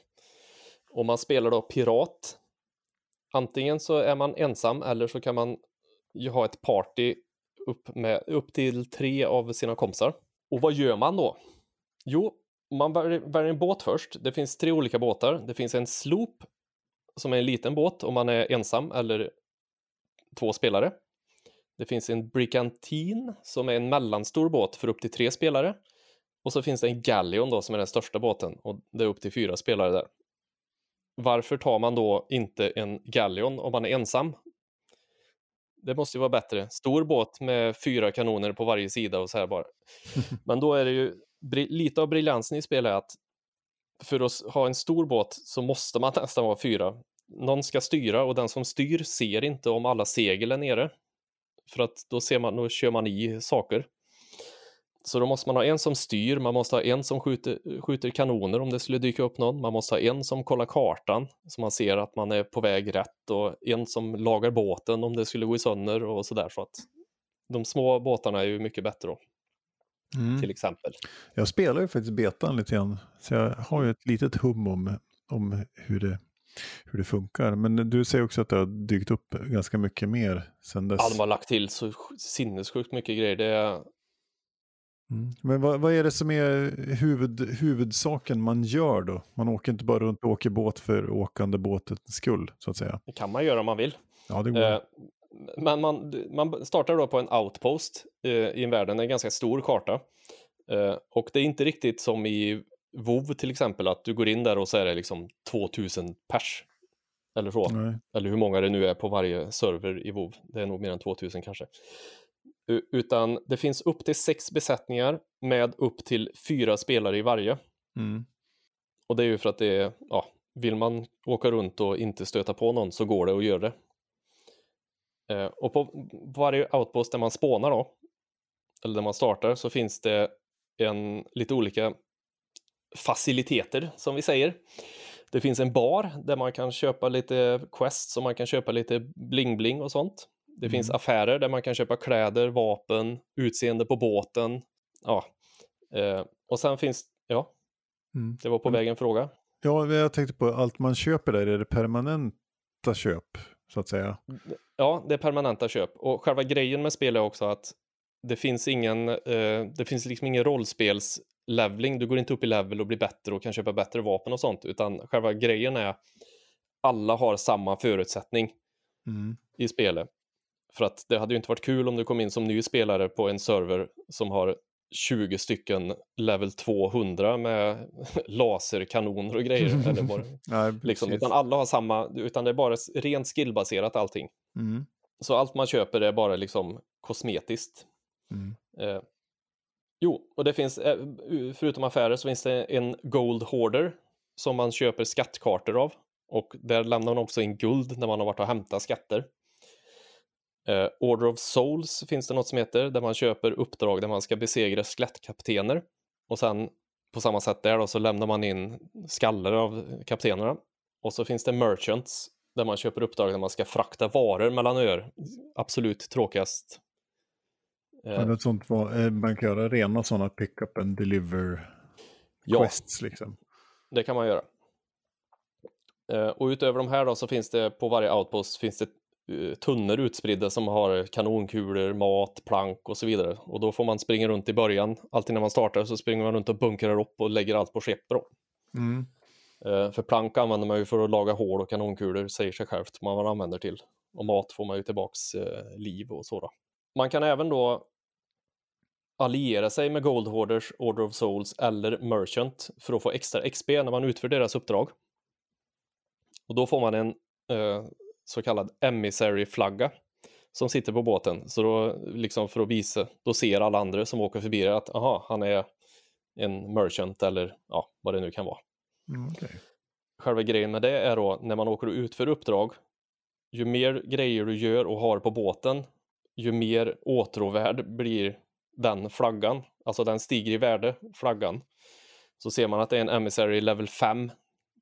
Och man spelar då pirat. Antingen så är man ensam eller så kan man ju ha ett party upp, med, upp till tre av sina kompisar. Och vad gör man då? Jo, man väljer en båt först. Det finns tre olika båtar. Det finns en sloop som är en liten båt om man är ensam eller två spelare. Det finns en brigantine som är en mellanstor båt för upp till tre spelare. Och så finns det en galleon då som är den största båten och det är upp till fyra spelare där. Varför tar man då inte en galleon om man är ensam? Det måste ju vara bättre. Stor båt med fyra kanoner på varje sida och så här bara. Men då är det ju lite av briljansen i spelet att för att ha en stor båt så måste man nästan vara fyra. Någon ska styra och den som styr ser inte om alla segel är nere. För att då, ser man, då kör man i saker. Så då måste man ha en som styr, man måste ha en som skjuter, skjuter kanoner om det skulle dyka upp någon. Man måste ha en som kollar kartan så man ser att man är på väg rätt och en som lagar båten om det skulle gå i sönder och sådär. Så att de små båtarna är ju mycket bättre då, Mm. till exempel. Jag spelar ju faktiskt betan lite grann. Så jag har ju ett litet hum om, om hur, det, hur det funkar. Men du säger också att det har dykt upp ganska mycket mer sen dess. Ja, de har lagt till så sinnessjukt mycket grejer. Det är, Mm. Men vad, vad är det som är huvud, huvudsaken man gör då? Man åker inte bara runt och åker båt för åkande båtens skull, så att säga. det kan man göra om man vill. Ja, det går. Eh, men man, man startar då på en outpost eh, i en världen, en ganska stor karta. Eh, och det är inte riktigt som i WoW till exempel, att du går in där och så är det liksom 2000 pers. Eller så. Nej. Eller hur många det nu är på varje server i WoW. Det är nog mer än 2000 kanske. Utan det finns upp till sex besättningar med upp till fyra spelare i varje. Mm. Och det är ju för att det är, ja, vill man åka runt och inte stöta på någon så går det att göra det. Eh, och på varje outpost där man spånar då, eller där man startar, så finns det en, lite olika faciliteter som vi säger. Det finns en bar där man kan köpa lite quests och man kan köpa lite bling-bling och sånt. Det finns Mm. affärer där man kan köpa kläder, vapen, utseende på båten. Ja. Eh, och sen finns, ja, Mm. det var på vägen fråga. Ja, jag tänkte på allt man köper där, är det permanenta köp så att säga? Ja, det är permanenta köp. Och själva grejen med spel är också att det finns ingen, eh, det finns liksom ingen rollspels-leveling. Du går inte upp i level och blir bättre och kan köpa bättre vapen och sånt, utan själva grejen är alla har samma förutsättning Mm. i spelet. För att det hade ju inte varit kul om du kom in som ny spelare på en server som har 20 stycken level 200 med laserkanoner och grejer. eller det- Nej, liksom, utan alla har samma, utan det är bara rent skillbaserat allting. Mm. Så allt man köper är bara liksom kosmetiskt. Mm. Eh, jo, och det finns, eh, förutom affärer så finns det en Gold Hoarder som man köper skattkartor av. Och där lämnar man också in guld när man har varit och hämtat skatter. Eh, Order of Souls finns det något som heter, där man köper uppdrag där man ska besegra skelettkaptener. Och sen på samma sätt där då så lämnar man in skallar av kaptenerna. Och så finns det Merchants där man köper uppdrag där man ska frakta varor mellan öar. Absolut tråkigast. Eh, ett sånt var, eh, man kan göra rena sådana pick up and deliver ja, quests liksom. det kan man göra. Eh, och utöver de här då så finns det på varje outpost finns det tunnor utspridda som har kanonkulor, mat, plank och så vidare. Och då får man springa runt i början. Alltid när man startar så springer man runt och bunkrar upp och lägger allt på skepp då. Mm. Eh, för plank använder man ju för att laga hål och kanonkulor, säger sig självt vad man använder till. Och mat får man ju tillbaks eh, liv och så då. Man kan även då alliera sig med Gold Hoarders, Order of Souls eller Merchant för att få extra XP när man utför deras uppdrag. Och då får man en eh, så kallad emissary-flagga som sitter på båten. Så då, liksom för att visa, då ser alla andra som åker förbi att aha, han är en merchant eller ja, vad det nu kan vara Mm, okej. själva grejen med det är då när man åker och utför uppdrag, ju mer grejer du gör och har på båten, ju mer åtråvärd blir den flaggan. Alltså den stiger i värde, flaggan. Så ser man att det är en emissary level 5,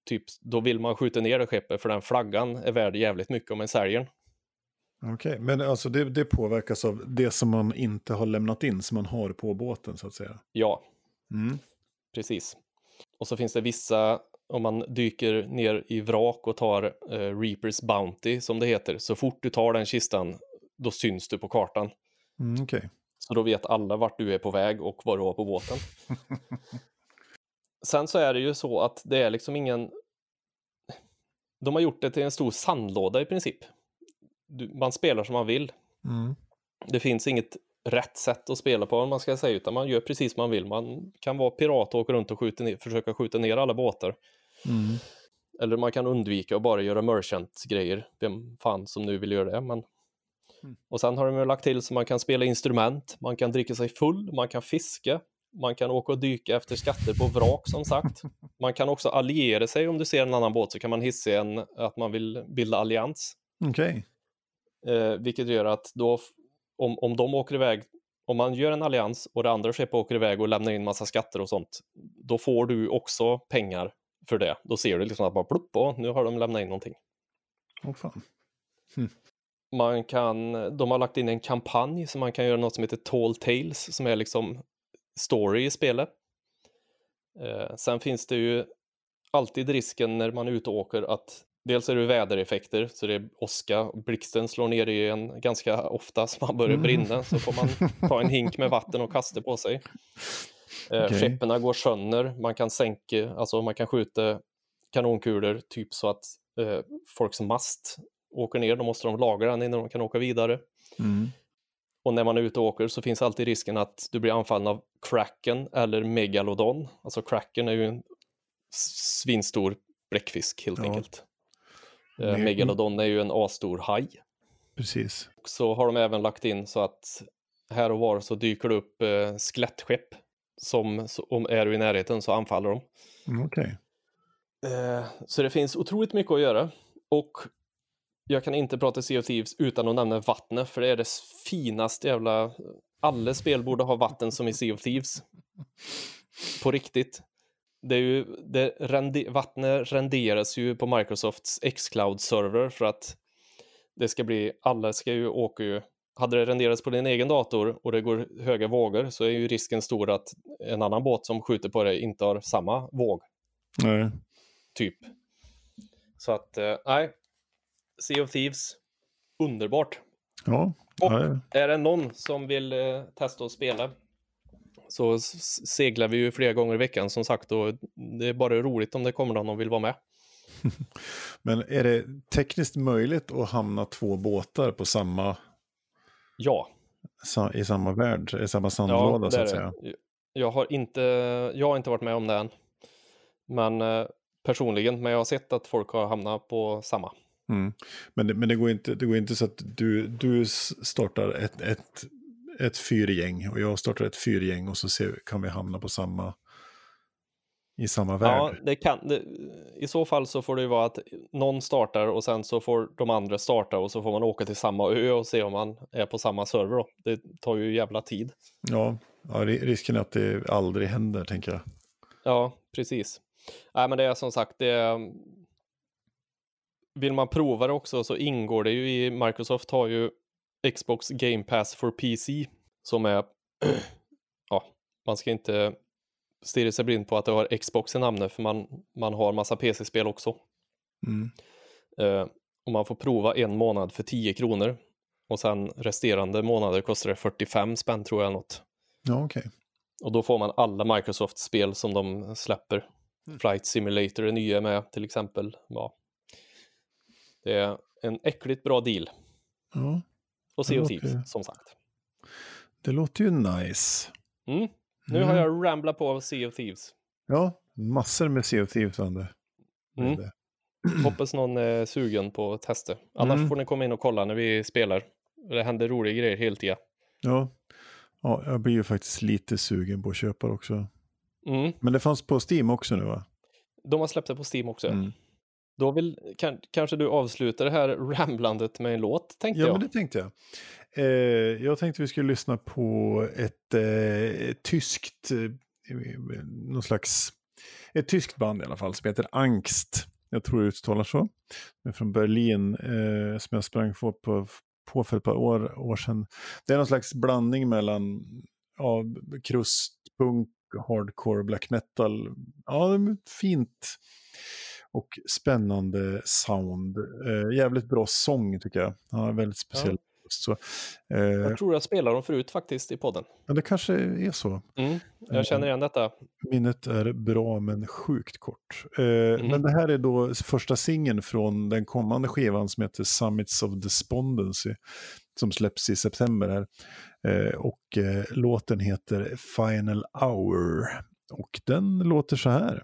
typ, då vill man skjuta ner det skeppet för den flaggan är värd jävligt mycket om en säljer. Okej, men alltså det, det påverkas av det som man inte har lämnat in, som man har på båten så att säga. Ja, Mm. precis. Och så finns det vissa, om man dyker ner i vrak och tar eh, Reapers Bounty som det heter, så fort du tar den kistan, då syns du på kartan. Mm, Okej. Så då vet alla vart du är på väg och vad du har på båten. Sen så är det ju så att det är liksom ingen... De har gjort det till en stor sandlåda i princip. Du, man spelar som man vill. Mm. Det finns inget rätt sätt att spela på om man ska säga, utan man gör precis som man vill. Man kan vara pirat och åka runt och skjuta ner, försöka skjuta ner alla båtar. Mm. Eller man kan undvika att bara göra merchant-grejer. Vem fan som nu vill göra det. Men... Mm. Och sen har de lagt till så man kan spela instrument, man kan dricka sig full, man kan fiska, man kan åka och dyka efter skatter på vrak som sagt. Man kan också alliera sig om du ser en annan båt så kan man hissa en att man vill bilda allians. Okej. Eh, vilket gör att då, om, om de åker iväg, om man gör en allians och det andra skeppet åker iväg och lämnar in massa skatter och sånt, då får du också pengar för det. Då ser du liksom att bara plupp, och nu har de lämnat in någonting. Åh fan. Man kan, de har lagt in en kampanj som man kan göra något som heter Tall Tales som är liksom story i spelet. Eh, sen finns det ju alltid risken när man är ute och åker att dels är det vädereffekter, så det är åska, blixten slår ner i en ganska ofta så man börjar Mm. brinna, så får man ta en hink med vatten och kasta på sig. Eh, Okej. Skeppen går sönder, man kan sänka, alltså man kan skjuta kanonkulor typ så att eh, folks mast åker ner, då måste de lagra den innan de kan åka vidare. Mm. Och när man är ute och åker så finns alltid risken att du blir anfallen av Kraken eller Megalodon. Alltså Kraken är ju en svinstor bläckfisk helt Ja. enkelt. Eh, Megalodon är ju en asstor haj. Precis. Och så har de även lagt in så att här och var så dyker det upp eh, skelettskepp som om är du i närheten så anfaller de. Mm, Okej. Eh, så det finns otroligt mycket att göra. Och jag kan inte prata Sea of Thieves utan att nämna vattnet, för det är det finaste jävla... Alla spel borde ha vatten som i Sea of Thieves. På riktigt. Det är ju, det rende, vattnet renderas ju på Microsofts Xcloud-server för att det ska bli, alla ska ju åka ju, hade det renderats på din egen dator och det går höga vågor så är ju risken stor att en annan båt som skjuter på dig inte har samma våg Nej. typ. Så att, eh, nej. Sea of Thieves, underbart. Ja. Och ja. är det någon som vill eh, testa att spela så seglar vi ju flera gånger i veckan som sagt och det är bara roligt om det kommer någon och vill vara med. Men är det tekniskt möjligt att hamna två båtar på samma, Ja, sa- i samma värld, i samma ja sandlåda det så att säga? det. Jag har inte, jag har inte varit med om det än. Men eh, personligen, men jag har sett att folk har hamnat på samma. Mm. Men, det, men det, går inte, det går inte så att du, du startar ett, ett, ett fyrgäng och jag startar ett fyrgäng och så ser, kan vi hamna på samma, i samma Ja, värld. det kan, det, I så fall så får det ju vara att någon startar och sen så får de andra starta och så får man åka till samma ö och se om man är på samma server. Då. Det tar ju jävla tid. Ja, ja, ri- risken är att det aldrig händer tänker jag. Ja, precis. Nej, men det är som sagt, det. Vill man prova det också så ingår det ju i Microsoft har ju Xbox Game Pass for PC som är, ja, man ska inte stirra sig blind på att det har Xbox i namnet för man, man har massa PC-spel också. Mm. Eh, och man får prova en månad för 10 kronor. Och sen resterande månader kostar det 45 spänn tror jag något. Ja, okej. Och då får man alla Microsoft-spel som de släpper. Flight Simulator är nya med till exempel. Ja. Det är en äckligt bra deal. Ja, Och Det of låter- som sagt. det låter ju nice. Mm. Nu har jag ramblat på av Sea of Thieves. Ja, massor med Sea of Thieves, Vander. Mm. Hoppas någon är sugen på att testa. Annars Mm. får ni komma in och kolla när vi spelar. Det händer roliga grejer hela tiden. Ja. ja, jag blir ju faktiskt lite sugen på att köpa det också. Mm. Men det fanns på Steam också nu va? De har släppt det på Steam också. Då vill kan, kanske du avsluta det här ramblandet med en låt, tänkte Ja, jag. men det tänkte jag. Eh, jag tänkte vi skulle lyssna på ett eh, tyskt, eh, någon slags, ett tyskt band i alla fall, som heter Angst. Jag tror det uttalar så. De är från Berlin, eh, som jag sprang på, på, på för ett par år, år sedan. Det är någon slags blandning mellan ja, krustpunk, hardcore, black metal. Ja, det är fint och spännande sound. Eh, jävligt bra sång tycker jag. Han har väldigt speciell röst. Så, eh, Jag tror jag spelade dem förut faktiskt i podden. ja, det kanske är så. Mm. Jag känner igen detta. Minnet är bra men sjukt kort. Eh, Mhm. Men det här är då första singeln från den kommande skivan som heter Summits of Despondency. Som släpps i september här. Eh, och eh, låten heter Final Hour. Och den låter så här.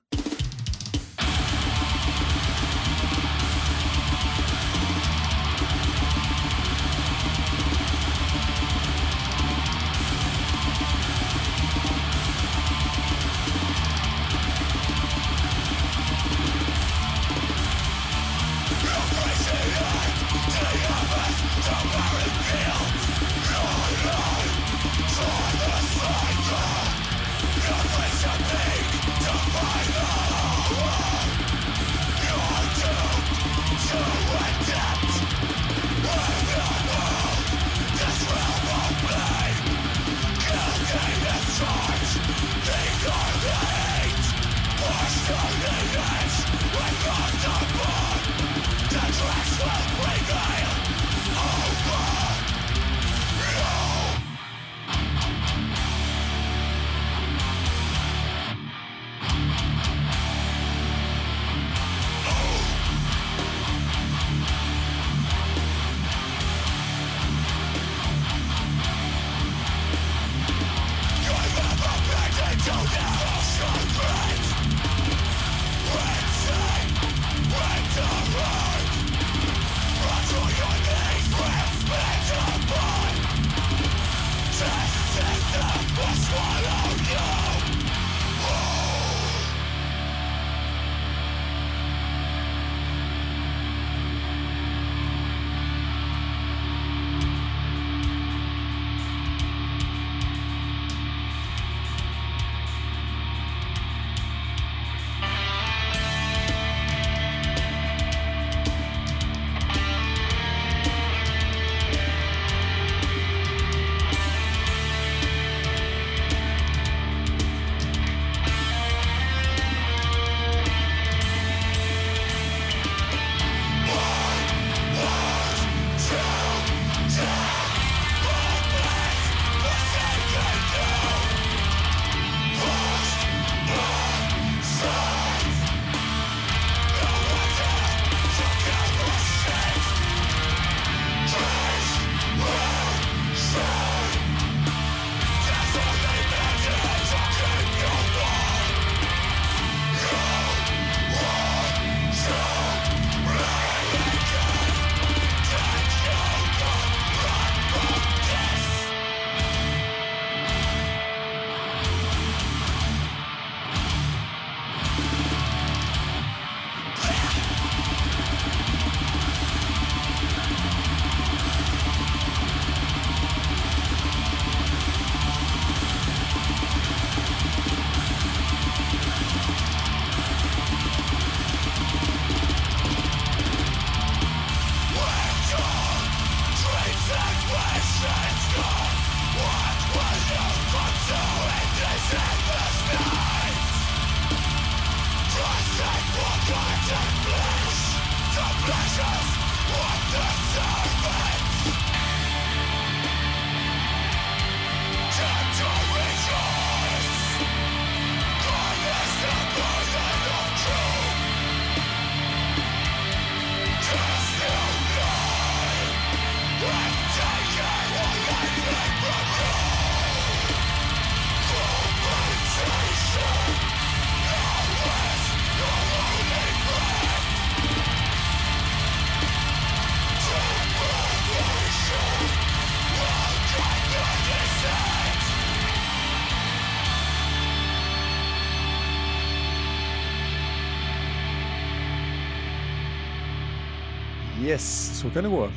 Så kan det gå.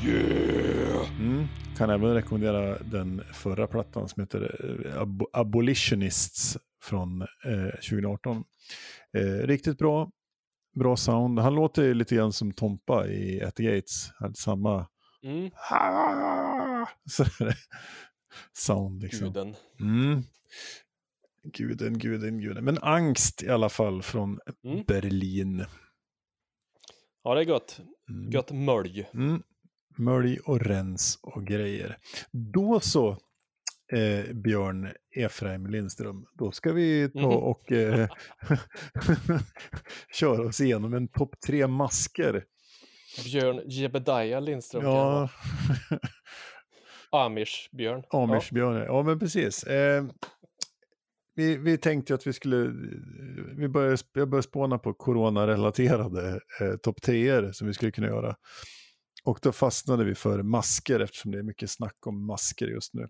Mm. Kan även rekommendera den förra plattan som heter eh, Ab- Abolitionists från eh, 2018. Eh, riktigt bra, bra sound. Han låter lite grann som Tompa i At the Gates. Han hade samma Mm, sound liksom. guden. Mm. Guden, guden, guden. Men angst i alla fall från Mm. Berlin. Ja, det är gött. Mm. Gött mölj. Mm. Mölj och rens och grejer. Då så, eh, Björn Efraim Lindström. Då ska vi ta Mhm. och eh, köra oss igenom en topp tre masker. Björn Jebediah Lindström. Ja, Amish-björn. Amish-Björn. Ja, men precis. Eh, vi, vi tänkte att vi skulle, vi började, jag började spåna på coronarelaterade eh, topp 10 som vi skulle kunna göra. Och då fastnade vi för masker eftersom det är mycket snack om masker just nu.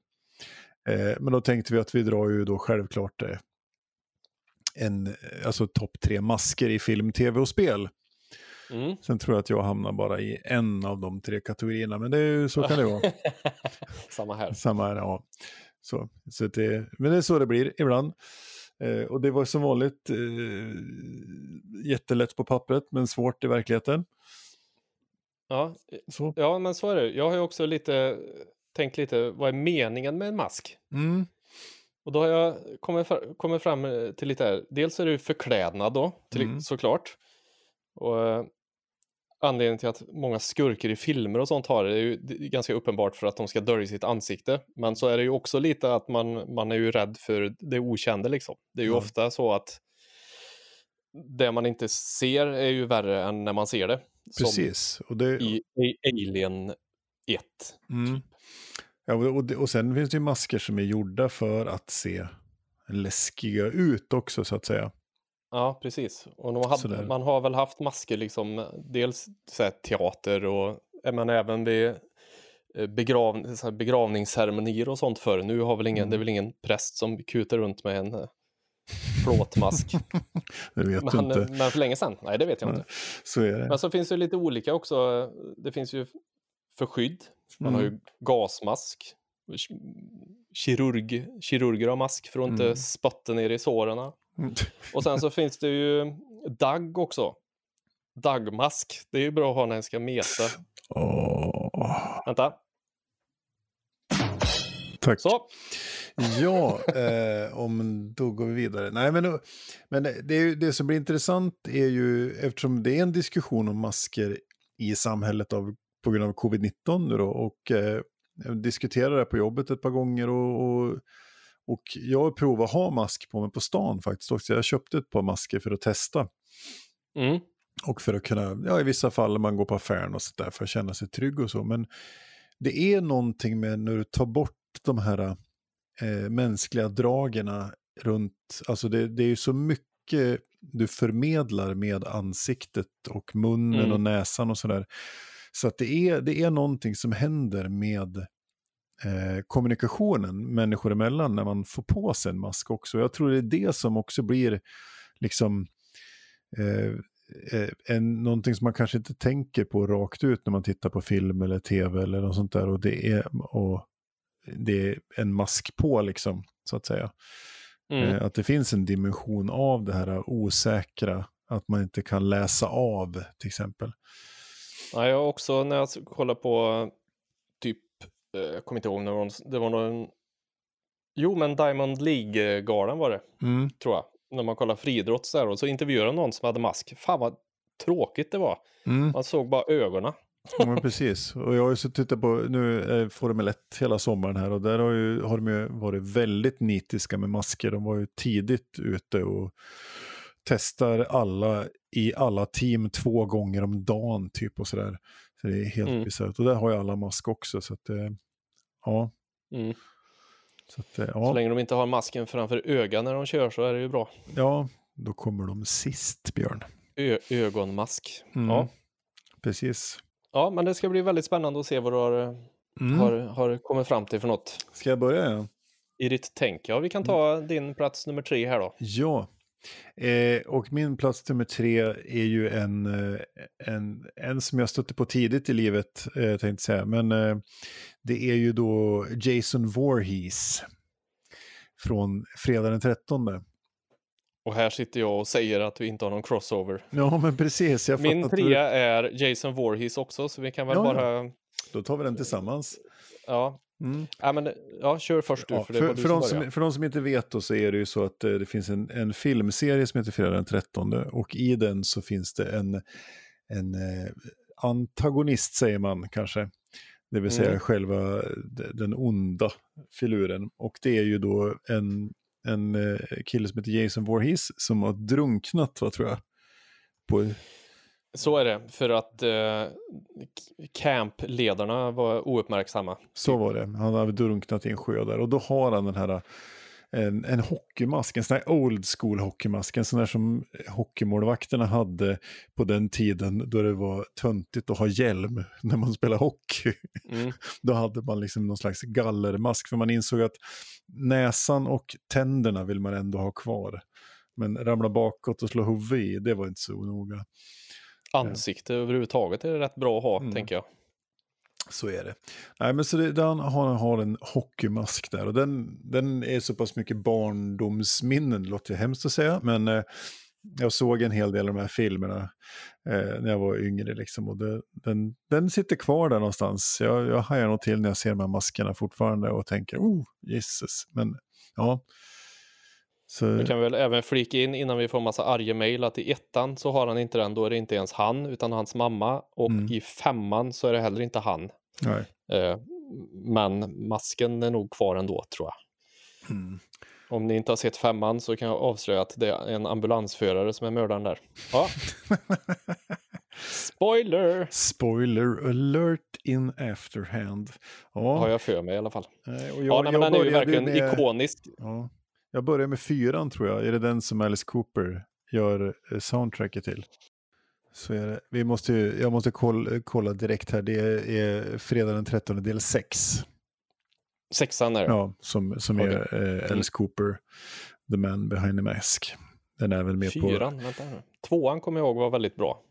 Eh, men då tänkte vi att vi drar ju då självklart eh, en, alltså topp tre masker i film, tv och spel. Mm. Sen tror jag att jag hamnar bara i en av de tre kategorierna, men det är ju, så kan det vara. Samma här. Samma här, ja. Så, så det, men det är så det blir ibland. Eh, och det var som vanligt eh, jättelätt på pappret, men svårt i verkligheten. Ja, Så. ja, men så är det. Jag har ju också lite tänkt lite, vad är meningen med en mask? Mm. Och då har jag kommit, kommit fram eh, till lite här. Dels är det ju förklädnad då, till, Mm. såklart. Och eh, anledningen till att många skurkar i filmer och sånt har det är ju ganska uppenbart för att de ska dölja sitt ansikte. Men så är det ju också lite att man, man är ju rädd för det okända liksom. Det är ju Ja. ofta så att det man inte ser är ju värre än när man ser det. Som Precis. Och, det, i A- Alien 1. mm. ja, och, och sen finns det ju masker som är gjorda för att se läskiga ut också, så att säga. Ja, precis. Och hade, man har väl haft masker liksom, dels så teater och men även vid eh, begrav, så begravningsceremonier och sånt förr. Nu har väl ingen, Mm. det är väl ingen präst som kutar runt med en eh, plåtmask. Det vet men, inte. men för länge sedan? Nej, det vet jag inte. Så är det. Men så finns det lite olika också. Det finns ju för skydd. Man har Mm. ju gasmask. Kirurg, kirurger har mask för att inte Mm. spotta ner i såren. Och sen så finns det ju dagg också. Daggmask. Det är ju bra att ha när en ska meta. Åh. Vänta. Tack. Så. Ja, eh, om, då går vi vidare. Nej, men, men det, är det som blir intressant är ju, eftersom det är en diskussion om masker i samhället av, på grund av covid-19 nu då, och eh, jag diskuterade det på jobbet ett par gånger och, och, och jag har provat att ha mask på mig på stan faktiskt också. Jag köpte ett par masker för att testa. Mm. Och för att kunna, ja i vissa fall när man går på affären och sådär för att känna sig trygg och så. Men det är någonting med när du tar bort de här eh, mänskliga dragerna runt, alltså det, det är ju så mycket du förmedlar med ansiktet och munnen Mm. och näsan och sådär. Så att det är, det är någonting som händer med eh, kommunikationen människor emellan när man får på sig en mask också. Jag tror det är det som också blir liksom eh, eh, en, någonting som man kanske inte tänker på rakt ut när man tittar på film eller tv eller något sånt där. Och det är, och det är en mask på liksom, så att säga. Mm. Eh, att det finns en dimension av det här osäkra, att man inte kan läsa av till exempel. Ja, jag har också när jag kollar på jag kommer inte ihåg när det var, någon, jo men Diamond League-galan var det, Mm. tror jag. När man kollar friidrott så, här, och så intervjuade någon som hade mask. Fan vad tråkigt det var. Mm. Man såg bara ögonen. Ja, men precis. Och jag har ju så tittat på, nu är Formel 1 hela sommaren här och där har, ju, har de ju varit väldigt nitiska med masker. De var ju tidigt ute och testar alla i alla team två gånger om dagen typ och sådär. Så det är helt Mm. bisarrt. Och där har ju alla mask också så att eh, ja. Mm. Så att, eh, Så ja, länge de inte har masken framför ögat när de kör så är det ju bra. ja, då kommer de sist Björn. Ö ögonmask. Mm. Ja. Precis. ja, men det ska bli väldigt spännande att se vad du har, eh, Mm. har, har kommit fram till för något Ska jag börja? Ja. i ditt tänk. Ja, vi kan ta Mm. din plats nummer tre här då. Ja, eh, och min plats nummer tre är ju en, eh, en, en som jag stötte på tidigt i livet, eh, tänkte säga. Men eh, det är ju då Jason Voorhees från fredag den 13. Och här sitter jag och säger att vi inte har någon crossover. Ja, men precis. Jag Min trea är Jason Voorhees också, så vi kan väl Ja, bara... du- Då tar vi den tillsammans. Ja, Mm. ja, men, ja kör först du, Ja, för för, för, de som, för de som inte vet då så är det ju så att eh, det finns en, en filmserie som heter Fredag den 13 och i den så finns det en, en eh, antagonist säger man kanske. Det vill säga Mm. själva den onda filuren. Och det är ju då en, en eh, kille som heter Jason Voorhees som har drunknat, vad tror jag. På, Så är det, för att eh, campledarna var ouppmärksamma. Så var det. Han hade drunknat i en sjö där. Och då har han den här en, en hockeymask, en sån här old school hockeymask, en sån där som hockeymålvakterna hade på den tiden då det var töntigt att ha hjälm när man spelar hockey. Mm. Då hade man liksom någon slags gallermask för man insåg att näsan och tänderna vill man ändå ha kvar. Men ramla bakåt och slå huvudet i, det var inte så noga. Ansikte överhuvudtaget är rätt bra att ha, Mm. tänker jag. Så är det. Nej, men så det, den har, har en hockeymask där och den, den är så pass mycket barndomsminnen, det låter hemskt att säga, men eh, jag såg en hel del av de här filmerna eh, när jag var yngre liksom och det, den, den sitter kvar där någonstans. Jag, jag hajar nog till när jag ser de här maskerna fortfarande och tänker, oh, Jesus, men ja. Så, Vi kan väl även flika in innan vi får massa arga mejl att i ettan så har han inte den, då är det inte ens han utan hans mamma och Mm. i femman så är det heller inte han. Eh, men masken är nog kvar ändå tror jag. Mm. Om ni inte har sett femman så kan jag avslöja att det är en ambulansförare som är mördaren där. Ja. Spoiler! Spoiler alert in afterhand. Ja, Har jag för mig i alla fall. och jag, ja, nej, men jag den är ju verkligen med- ikonisk. Ja. Jag börjar med fyran tror jag. Är det den som Alice Cooper gör eh, soundtracket till? Så är det. Vi måste, ju- jag måste kolla, kolla direkt här. Det är, fredag den 13 del 6. Sexan är det. Ja, som, som är eh, Alice Cooper, The Man Behind the Mask. Den är även med på... Fyran, vänta nu. Tvåan kommer jag ihåg var väldigt bra.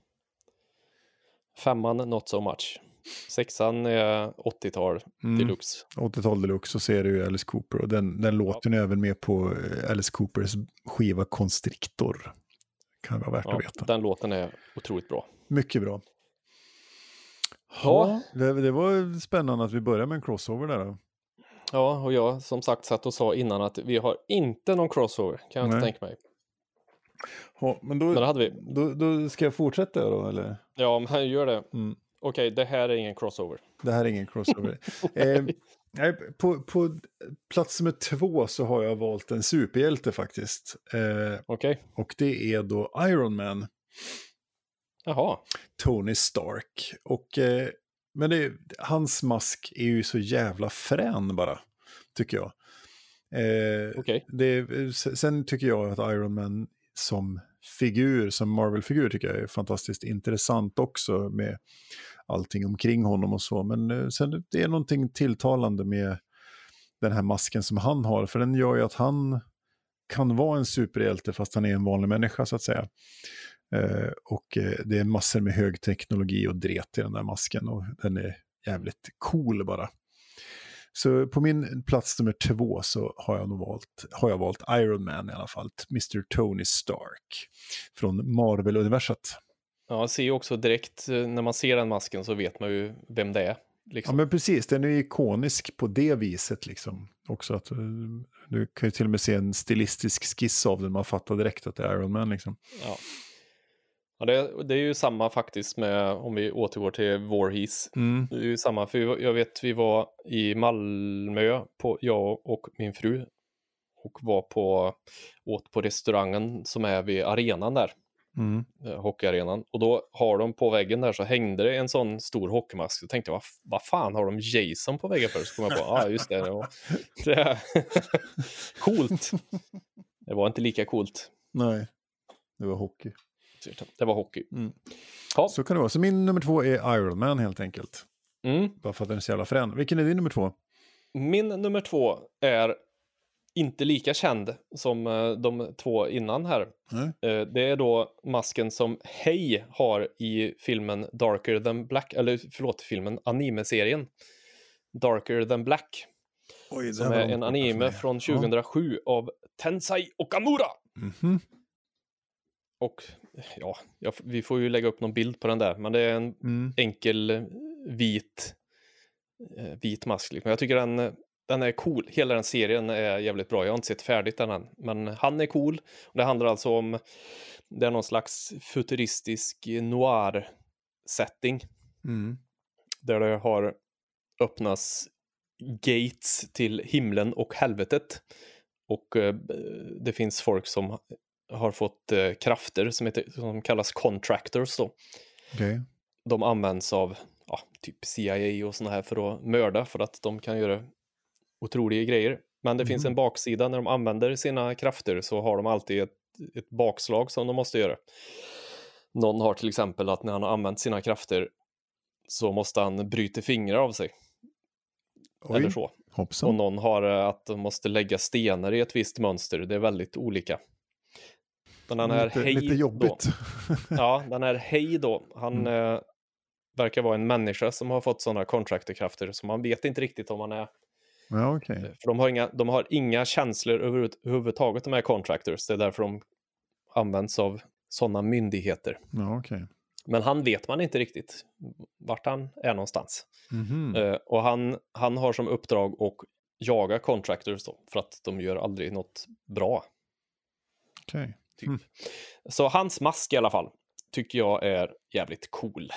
Femman, not so much. Sexan är 80-tal Mm, deluxe. 80-tal deluxe så ser du ju Alice Cooper. Och den, den låten är även med på eh, Alice Coopers skiva Constrictor. Kan vara värt Ja, att veta. den låten är otroligt bra. Mycket bra. Ja. Ja, det, det var spännande att vi började med en crossover där. Då. Ja, och jag som sagt satt och sa innan att vi har inte någon crossover, kan jag inte Nej. tänka mig. Ja, men då, Men det hade vi. då, då ska jag fortsätta då, eller? Ja, men gör det. Mm. Okej, det här är ingen crossover. Det här är ingen crossover. eh, nej, på, på plats nummer två så har jag valt en superhjälte faktiskt. Eh, Okej, och det är då Iron Man, jaha. Tony Stark. Och, eh, men det, hans mask är ju så jävla frän bara, tycker jag. Eh, Okej. det, sen tycker jag att Iron Man som figur, som Marvel-figur tycker jag är fantastiskt intressant också med allting omkring honom och så. Men eh, sen det är någonting tilltalande med den här masken som han har, för den gör ju att han kan vara en superhjälte fast han är en vanlig människa så att säga. Eh, och eh, det är massor med hög teknologi och dret i den där masken och den är jävligt cool bara. Så på min plats nummer två så har jag nog valt, har jag valt Iron Man i alla fall, Mr. Tony Stark från Marvel-universat. Ja, ser ju också direkt eh, när man ser den masken så vet man ju vem det är. Ja Liksom. men precis, den är ju ikonisk på det viset liksom. Också att eh, du kan ju till och med se en stilistisk skiss av den, man fattar direkt att det är Iron Man liksom. Ja. Ja, det, det är ju samma faktiskt med, om vi återgår till Voorhees. Mm. Det är ju samma, för jag vet vi var i Malmö, på, jag och min fru, och var på, åt på restaurangen som är vid arenan där, Mm. eh, hockeyarenan. Och då har de på väggen där så hängde det en sån stor hockeymask. Så tänkte jag, vad, vad fan har de Jason på väggen för? Så kom jag på, ja ah, just det. Det är coolt. Det var inte lika coolt. Nej, det var hockey. Det var hockey. Mm. Ja. Så kan det vara. Så min nummer två är Iron Man helt enkelt. Mm. Bara för att den är så jävla frän. Vilken är din nummer två? Min nummer två är inte lika känd som eh, de två innan här. Eh, Det är då masken som Hei har i filmen Darker than Black, eller förlåt, filmen anime-serien Darker than Black, Oj, som är en anime från 2007 av Tensai Okamura. Mhm. Och ja, jag, vi får ju lägga upp någon bild på den där, men det är en Mm. enkel eh, vit, vit mask. liksom. Jag tycker den, den är cool. Hela den serien är jävligt bra. Jag har inte sett färdigt den än, men han är cool. Det handlar alltså om, det är någon slags futuristisk noir setting Mm. där det har öppnats gates till himlen och helvetet. Och eh, det finns folk som har fått eh, krafter som, heter, som kallas contractors då Okej. de används av ja, typ CIA och såna här för att mörda för att de kan göra otroliga grejer. Men det finns Mhm. en baksida när de använder sina krafter så har de alltid ett, ett bakslag som de måste göra. Någon har till exempel att när han har använt sina krafter så måste han bryta fingrar av sig. Oj, Eller så. Och hoppsan. någon har eh, att de måste lägga stenar i ett visst mönster. Det är väldigt olika. Den här lite, Hei lite då, jobbigt. Ja, den här Hej då, han eh, verkar vara en människa som har fått sådana contractorkrafter så man vet inte riktigt om han är... ja, okej. För de har inga, de har inga känslor överhuvudtaget de här contractors. Det är därför de används av sådana myndigheter. Ja, okej. Men han vet man inte riktigt vart han är någonstans. Mhm. Eh, och han, han har som uppdrag att jaga contractors då, för att de gör aldrig något bra. Okej. Typ. Mm. Så hans mask i alla fall tycker jag är jävligt cool.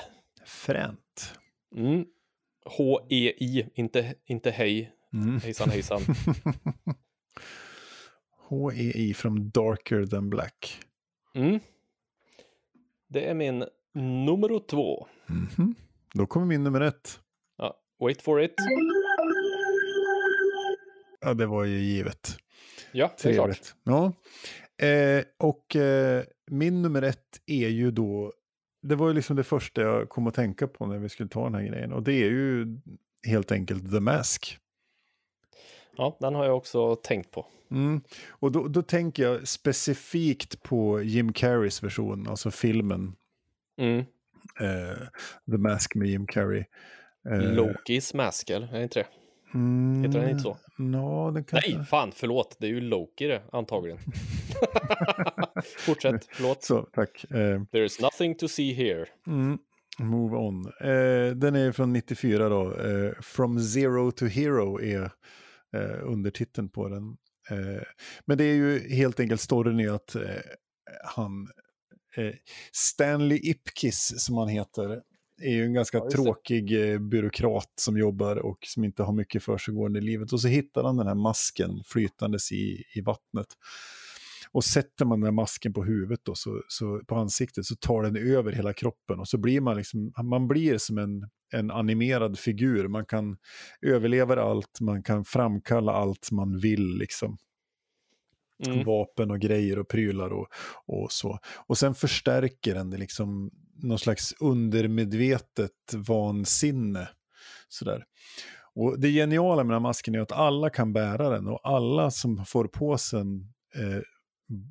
Fränt. Mm. H-E-I, inte, inte hej, Mm. hejsan hejsan. HEI from Darker than Black. Mm. Det är min nummer två. Mhm. Då kommer min nummer ett. Ja, wait for it. Ja, det var ju givet. Ja, det är klart. Ja. Eh, och eh, min nummer ett är ju då, det var ju liksom det första jag kom att tänka på när vi skulle ta den här grejen. Och det är ju helt enkelt The Mask. Ja, den har jag också tänkt på. Mm. Och då, då tänker jag specifikt på Jim Carreys version, alltså filmen Mm. eh, The Mask med Jim Carrey. Eh, Lokis mask, eller? Är det inte det? mm, Heter den inte så? Ja, den kanske... Nej, fan, förlåt. Det är ju Loki det, antagligen. Fortsätt, förlåt. Så, tack. Eh, There's nothing to see here. Mm. Move on. Eh, den är från 94 då. Eh, From Zero to Hero är eh, undertiteln på den. Eh, men det är ju helt enkelt storyn i att eh, han, eh, Stanley Ipkiss som han heter, är ju en ganska Ja, tråkig eh, byråkrat som jobbar och som inte har mycket för sig gående i livet. Och så hittar han den här masken flytandes i, i vattnet. Och sätter man den här masken på huvudet då, så, så, på ansiktet så tar den över hela kroppen och så blir man liksom, man blir som en, en animerad figur. Man kan överleva allt, man kan framkalla allt man vill liksom. Mm. Vapen och grejer och prylar och, och så. Och sen förstärker den det liksom någon slags undermedvetet vansinne. Sådär. Och det geniala med den här masken är att alla kan bära den och alla som får på sig eh,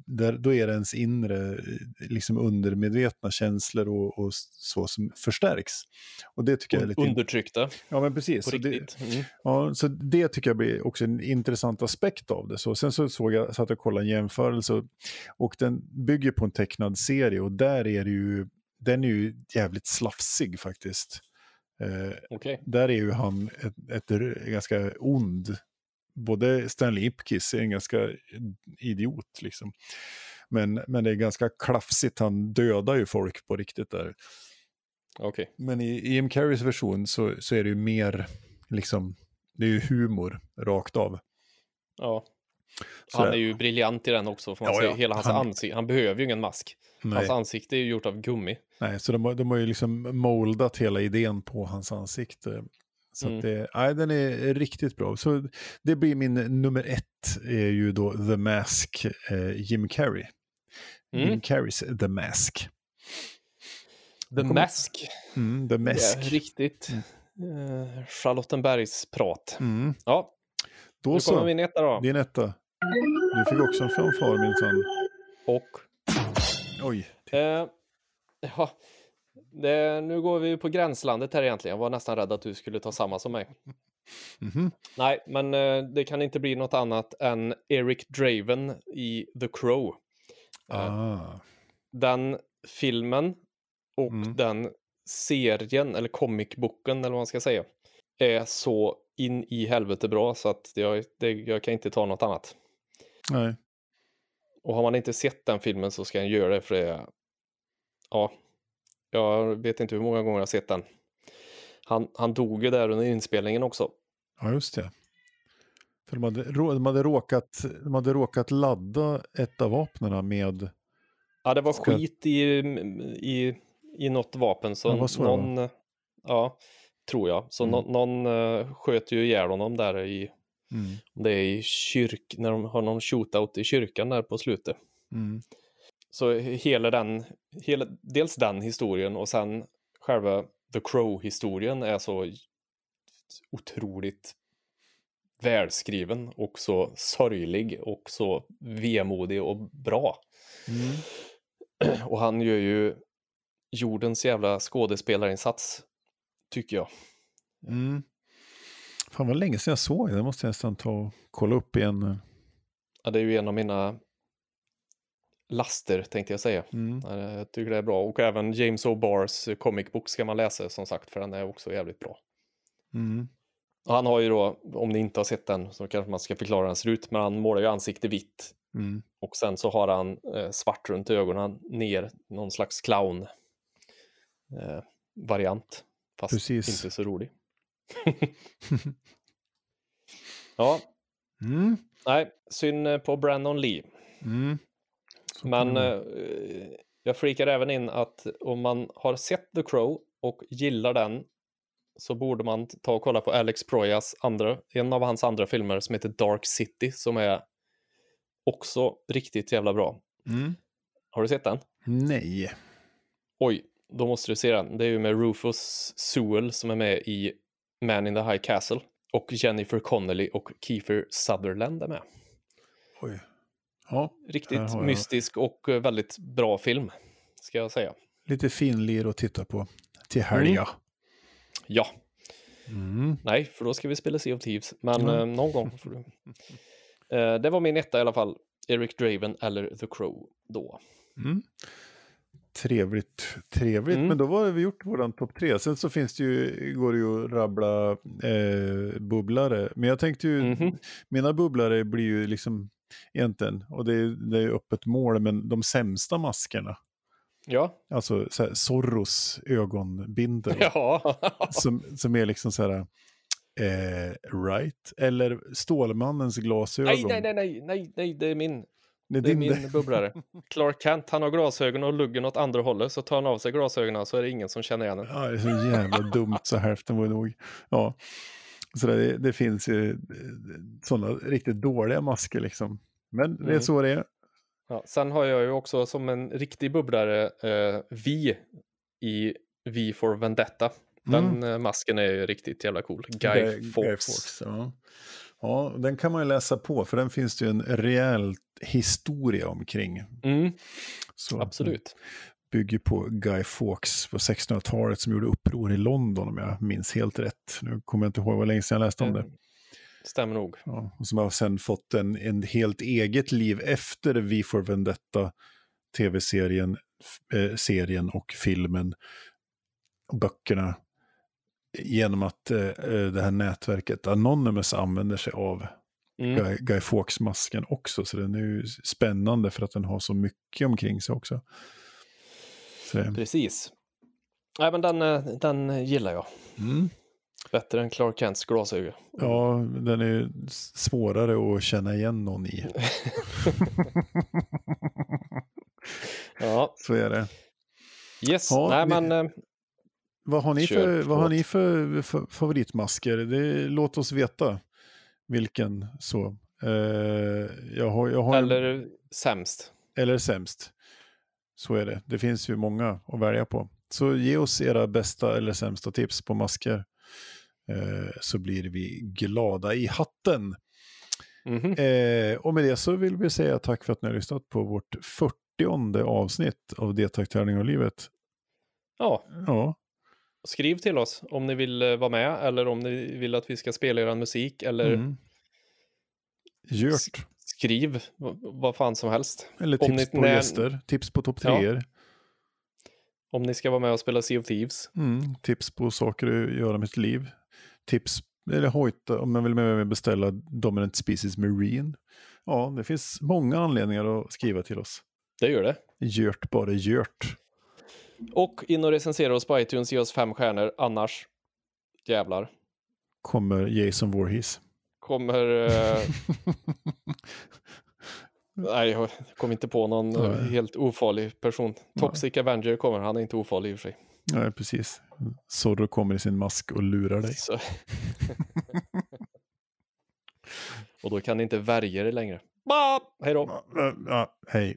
där, då är det ens inre eh, liksom undermedvetna känslor och, och så som förstärks. Och det tycker jag är lite... Undertryckta, ja, men precis. Så det. Mm. Ja, så det tycker jag blir också en intressant aspekt av det. Så sen så såg jag, satt och kollade en jämförelse och, och den bygger på en tecknad serie och där är det ju, den är ju jävligt slafsig faktiskt. Eh, Okej. där är ju han ett, ett, r- ganska ond, både Stanley Ipkiss är en ganska idiot liksom. Men, men det är ganska klafsigt, han dödar ju folk på riktigt där. Okej. Men i, Jim Carreys version så, så är det ju mer, liksom, det är ju humor rakt av. Ja. Så Han är ju briljant i den också, får man Ja, säga. ja. Hela hans Han- ansikte. Han behöver ju ingen mask. Nej, Hans ansikte är ju gjort av gummi. nej, så de, har- de har ju liksom moldat hela idén på hans ansikte. Så Mm. det, nej, den är riktigt bra. Så det blir min nummer ett, är ju då The Mask, eh, Jim Carrey. Mm. Jim Carreys The Mask. The kommer- Mask. Mm, The Mask. Ja, riktigt. Eh, Charlottenbergs prat. Mm. Ja, Då nu kommer så, min etta då. din etta. Du fick också en fanfar minsann. Och Oj. Eh, ja, det, nu går vi på gränslandet här egentligen. Jag var nästan rädd att du skulle ta samma som mig. Mhm. Nej, men eh, det kan inte bli något annat än Eric Draven i The Crow. Eh, Ah. Den filmen och Mm. den serien, eller comicboken eller vad man ska säga, är så in i helvete bra så att jag, det, jag kan inte ta något annat. Nej. Och har man inte sett den filmen så ska jag göra det för det är... Ja, jag vet inte hur många gånger jag har sett den. Han, han dog ju där under inspelningen också. Ja, just det. För de hade, de, hade råkat, de hade råkat ladda ett av vapnen med... Ja, det var Ska- skit i, i, i något vapen så Ja, så var. någon... Ja, tror jag. Så Mm. nå- någon uh, sköt ju ihjäl honom där i... Mm. Det är i kyrk... När de har någon shootout i kyrkan där på slutet. Mm. Så hela den, hela, dels den historien och sen själva The Crow-historien är så otroligt välskriven och så sorglig och så vemodig och bra. Mm. Och han gör ju jordens jävla skådespelarinsats, tycker jag. Mm. Fan vad länge sedan jag såg det. Det måste jag nästan ta och kolla upp igen. Ja, det är ju en av mina laster, tänkte jag säga. Mm. Ja, Jag tycker det är bra. Och även James O'Bars comic book ska man läsa, som sagt, för den är också jävligt bra. Mm. Han har ju då, om ni inte har sett den, så kanske man ska förklara hur den ser ut, men han målar ju ansikte vitt. Mm. Och sen så har han eh, svart runt ögonen, ner, någon slags clown eh, variant. Fast Precis. inte så rolig. ja, Mm. nej, synd eh, på Brandon Lee. Mm. Men eh, jag freakar även in att om man har sett The Crow och gillar den så borde man ta och kolla på Alex Proyas andra, en av hans andra filmer som heter Dark City som är också riktigt jävla bra. mm. Har du sett den? Nej. Oj, då måste du se den. Det är ju med Rufus Sewell som är med i Man in the High Castle och Jennifer Connelly och Kiefer Sutherland är med. Oj. Ja, Riktigt mystisk och eh, väldigt bra film, ska jag säga. lite finlir att titta på till helga. Ja, Mm. nej, för då ska vi spela Sea of Thieves. Men eh, någon gång får du. Eh, det var min etta i alla fall. Eric Draven eller The Crow då. Mm. Trevligt, trevligt. Mm. Men då har vi gjort våran topp tre. Sen så finns det ju, går det ju att rabbla eh, bubblare. Men jag tänkte ju, Mhm. mina bubblare blir ju liksom egentligen, och det är, det är öppet mål, men de sämsta maskerna. Ja, Alltså så här, Zorros ögonbindel. ja. som, som är liksom så här, eh, right? Eller Stålmannens glasögon. nej, nej, nej, nej, nej, nej, det är min. Det är Det är min bubblare. Clark Kent, han har glasögon och luggen åt andra hållet, så tar han av sig glasögonen så är det ingen som känner igen honom. Ja, det är så jävla dumt så hälften var nog. Ja. Så det, det finns ju sådana riktigt dåliga masker liksom. Men det är Mm. så det är. Ja, sen har jag ju också som en riktig bubblare eh, Vi i V for Vendetta. Den Mm. eh, masken är ju riktigt jävla cool. Guy, Guy- Fawkes. Ja. ja, den kan man ju läsa på för den finns det ju en rejäl historia omkring. Mm, Så absolut. Bygger på Guy Fawkes på 1600-talet som gjorde uppror i London om jag minns helt rätt. Nu kommer jag inte ihåg vad länge sedan jag läste om det. Eh, Stämmer nog. Ja, och som har sen fått en, en helt eget liv efter V for Vendetta, tv-serien, eh, serien och filmen, och böckerna, genom att eh, eh, det här nätverket Anonymous använder sig av Mm. Guy, Guy Fawkes-masken också. Så den är ju spännande för att den har så mycket omkring sig också. Precis. Nej, men den, eh, den gillar jag. mm. Bättre än Clark Kents glasögon. Ja, den är svårare att känna igen någon i. Ja, Så är det. yes. Ja, Nej, vi- men eh, Vad har ni Kör för, vad har ni för, för favoritmasker? Det, låt oss veta vilken så. Eh, jag har, jag har, eller sämst. eller sämst. Så är det. Det finns ju många att välja på. Så ge oss era bästa eller sämsta tips på masker. Eh, så blir vi glada i hatten. Mhm. Eh, och med det så vill vi säga tack för att ni har lyssnat på vårt 40 avsnitt av D-taktärning och livet. Ja, Ja, skriv till oss om ni vill eh, vara med eller om ni vill att vi ska spela er musik eller mm. Gjort. Skriv vad fan som helst. Eller tips ni- på när- gäster, tips på topp Ja. treor, Om ni ska vara med och spela Sea of Thieves. mm. tips på saker att göra med sitt liv, tips, eller hojta om man vill med mig beställa Dominant Species Marine. Ja, det finns många anledningar att skriva till oss. Det gör det. Gjort bara gjort. Och in och recensera oss på iTunes, ge oss fem stjärnor. Annars, jävlar, Kommer Jason Voorhees. Kommer... Eh... Nej, jag kom inte på någon Nej. helt ofarlig person. Toxic Avenger kommer, han är inte ofarlig i och för sig. Nej, precis. Zorro kommer i sin mask och lurar dig. Och då kan inte värja er längre. Ba! Hej då! Ja, ja, hej.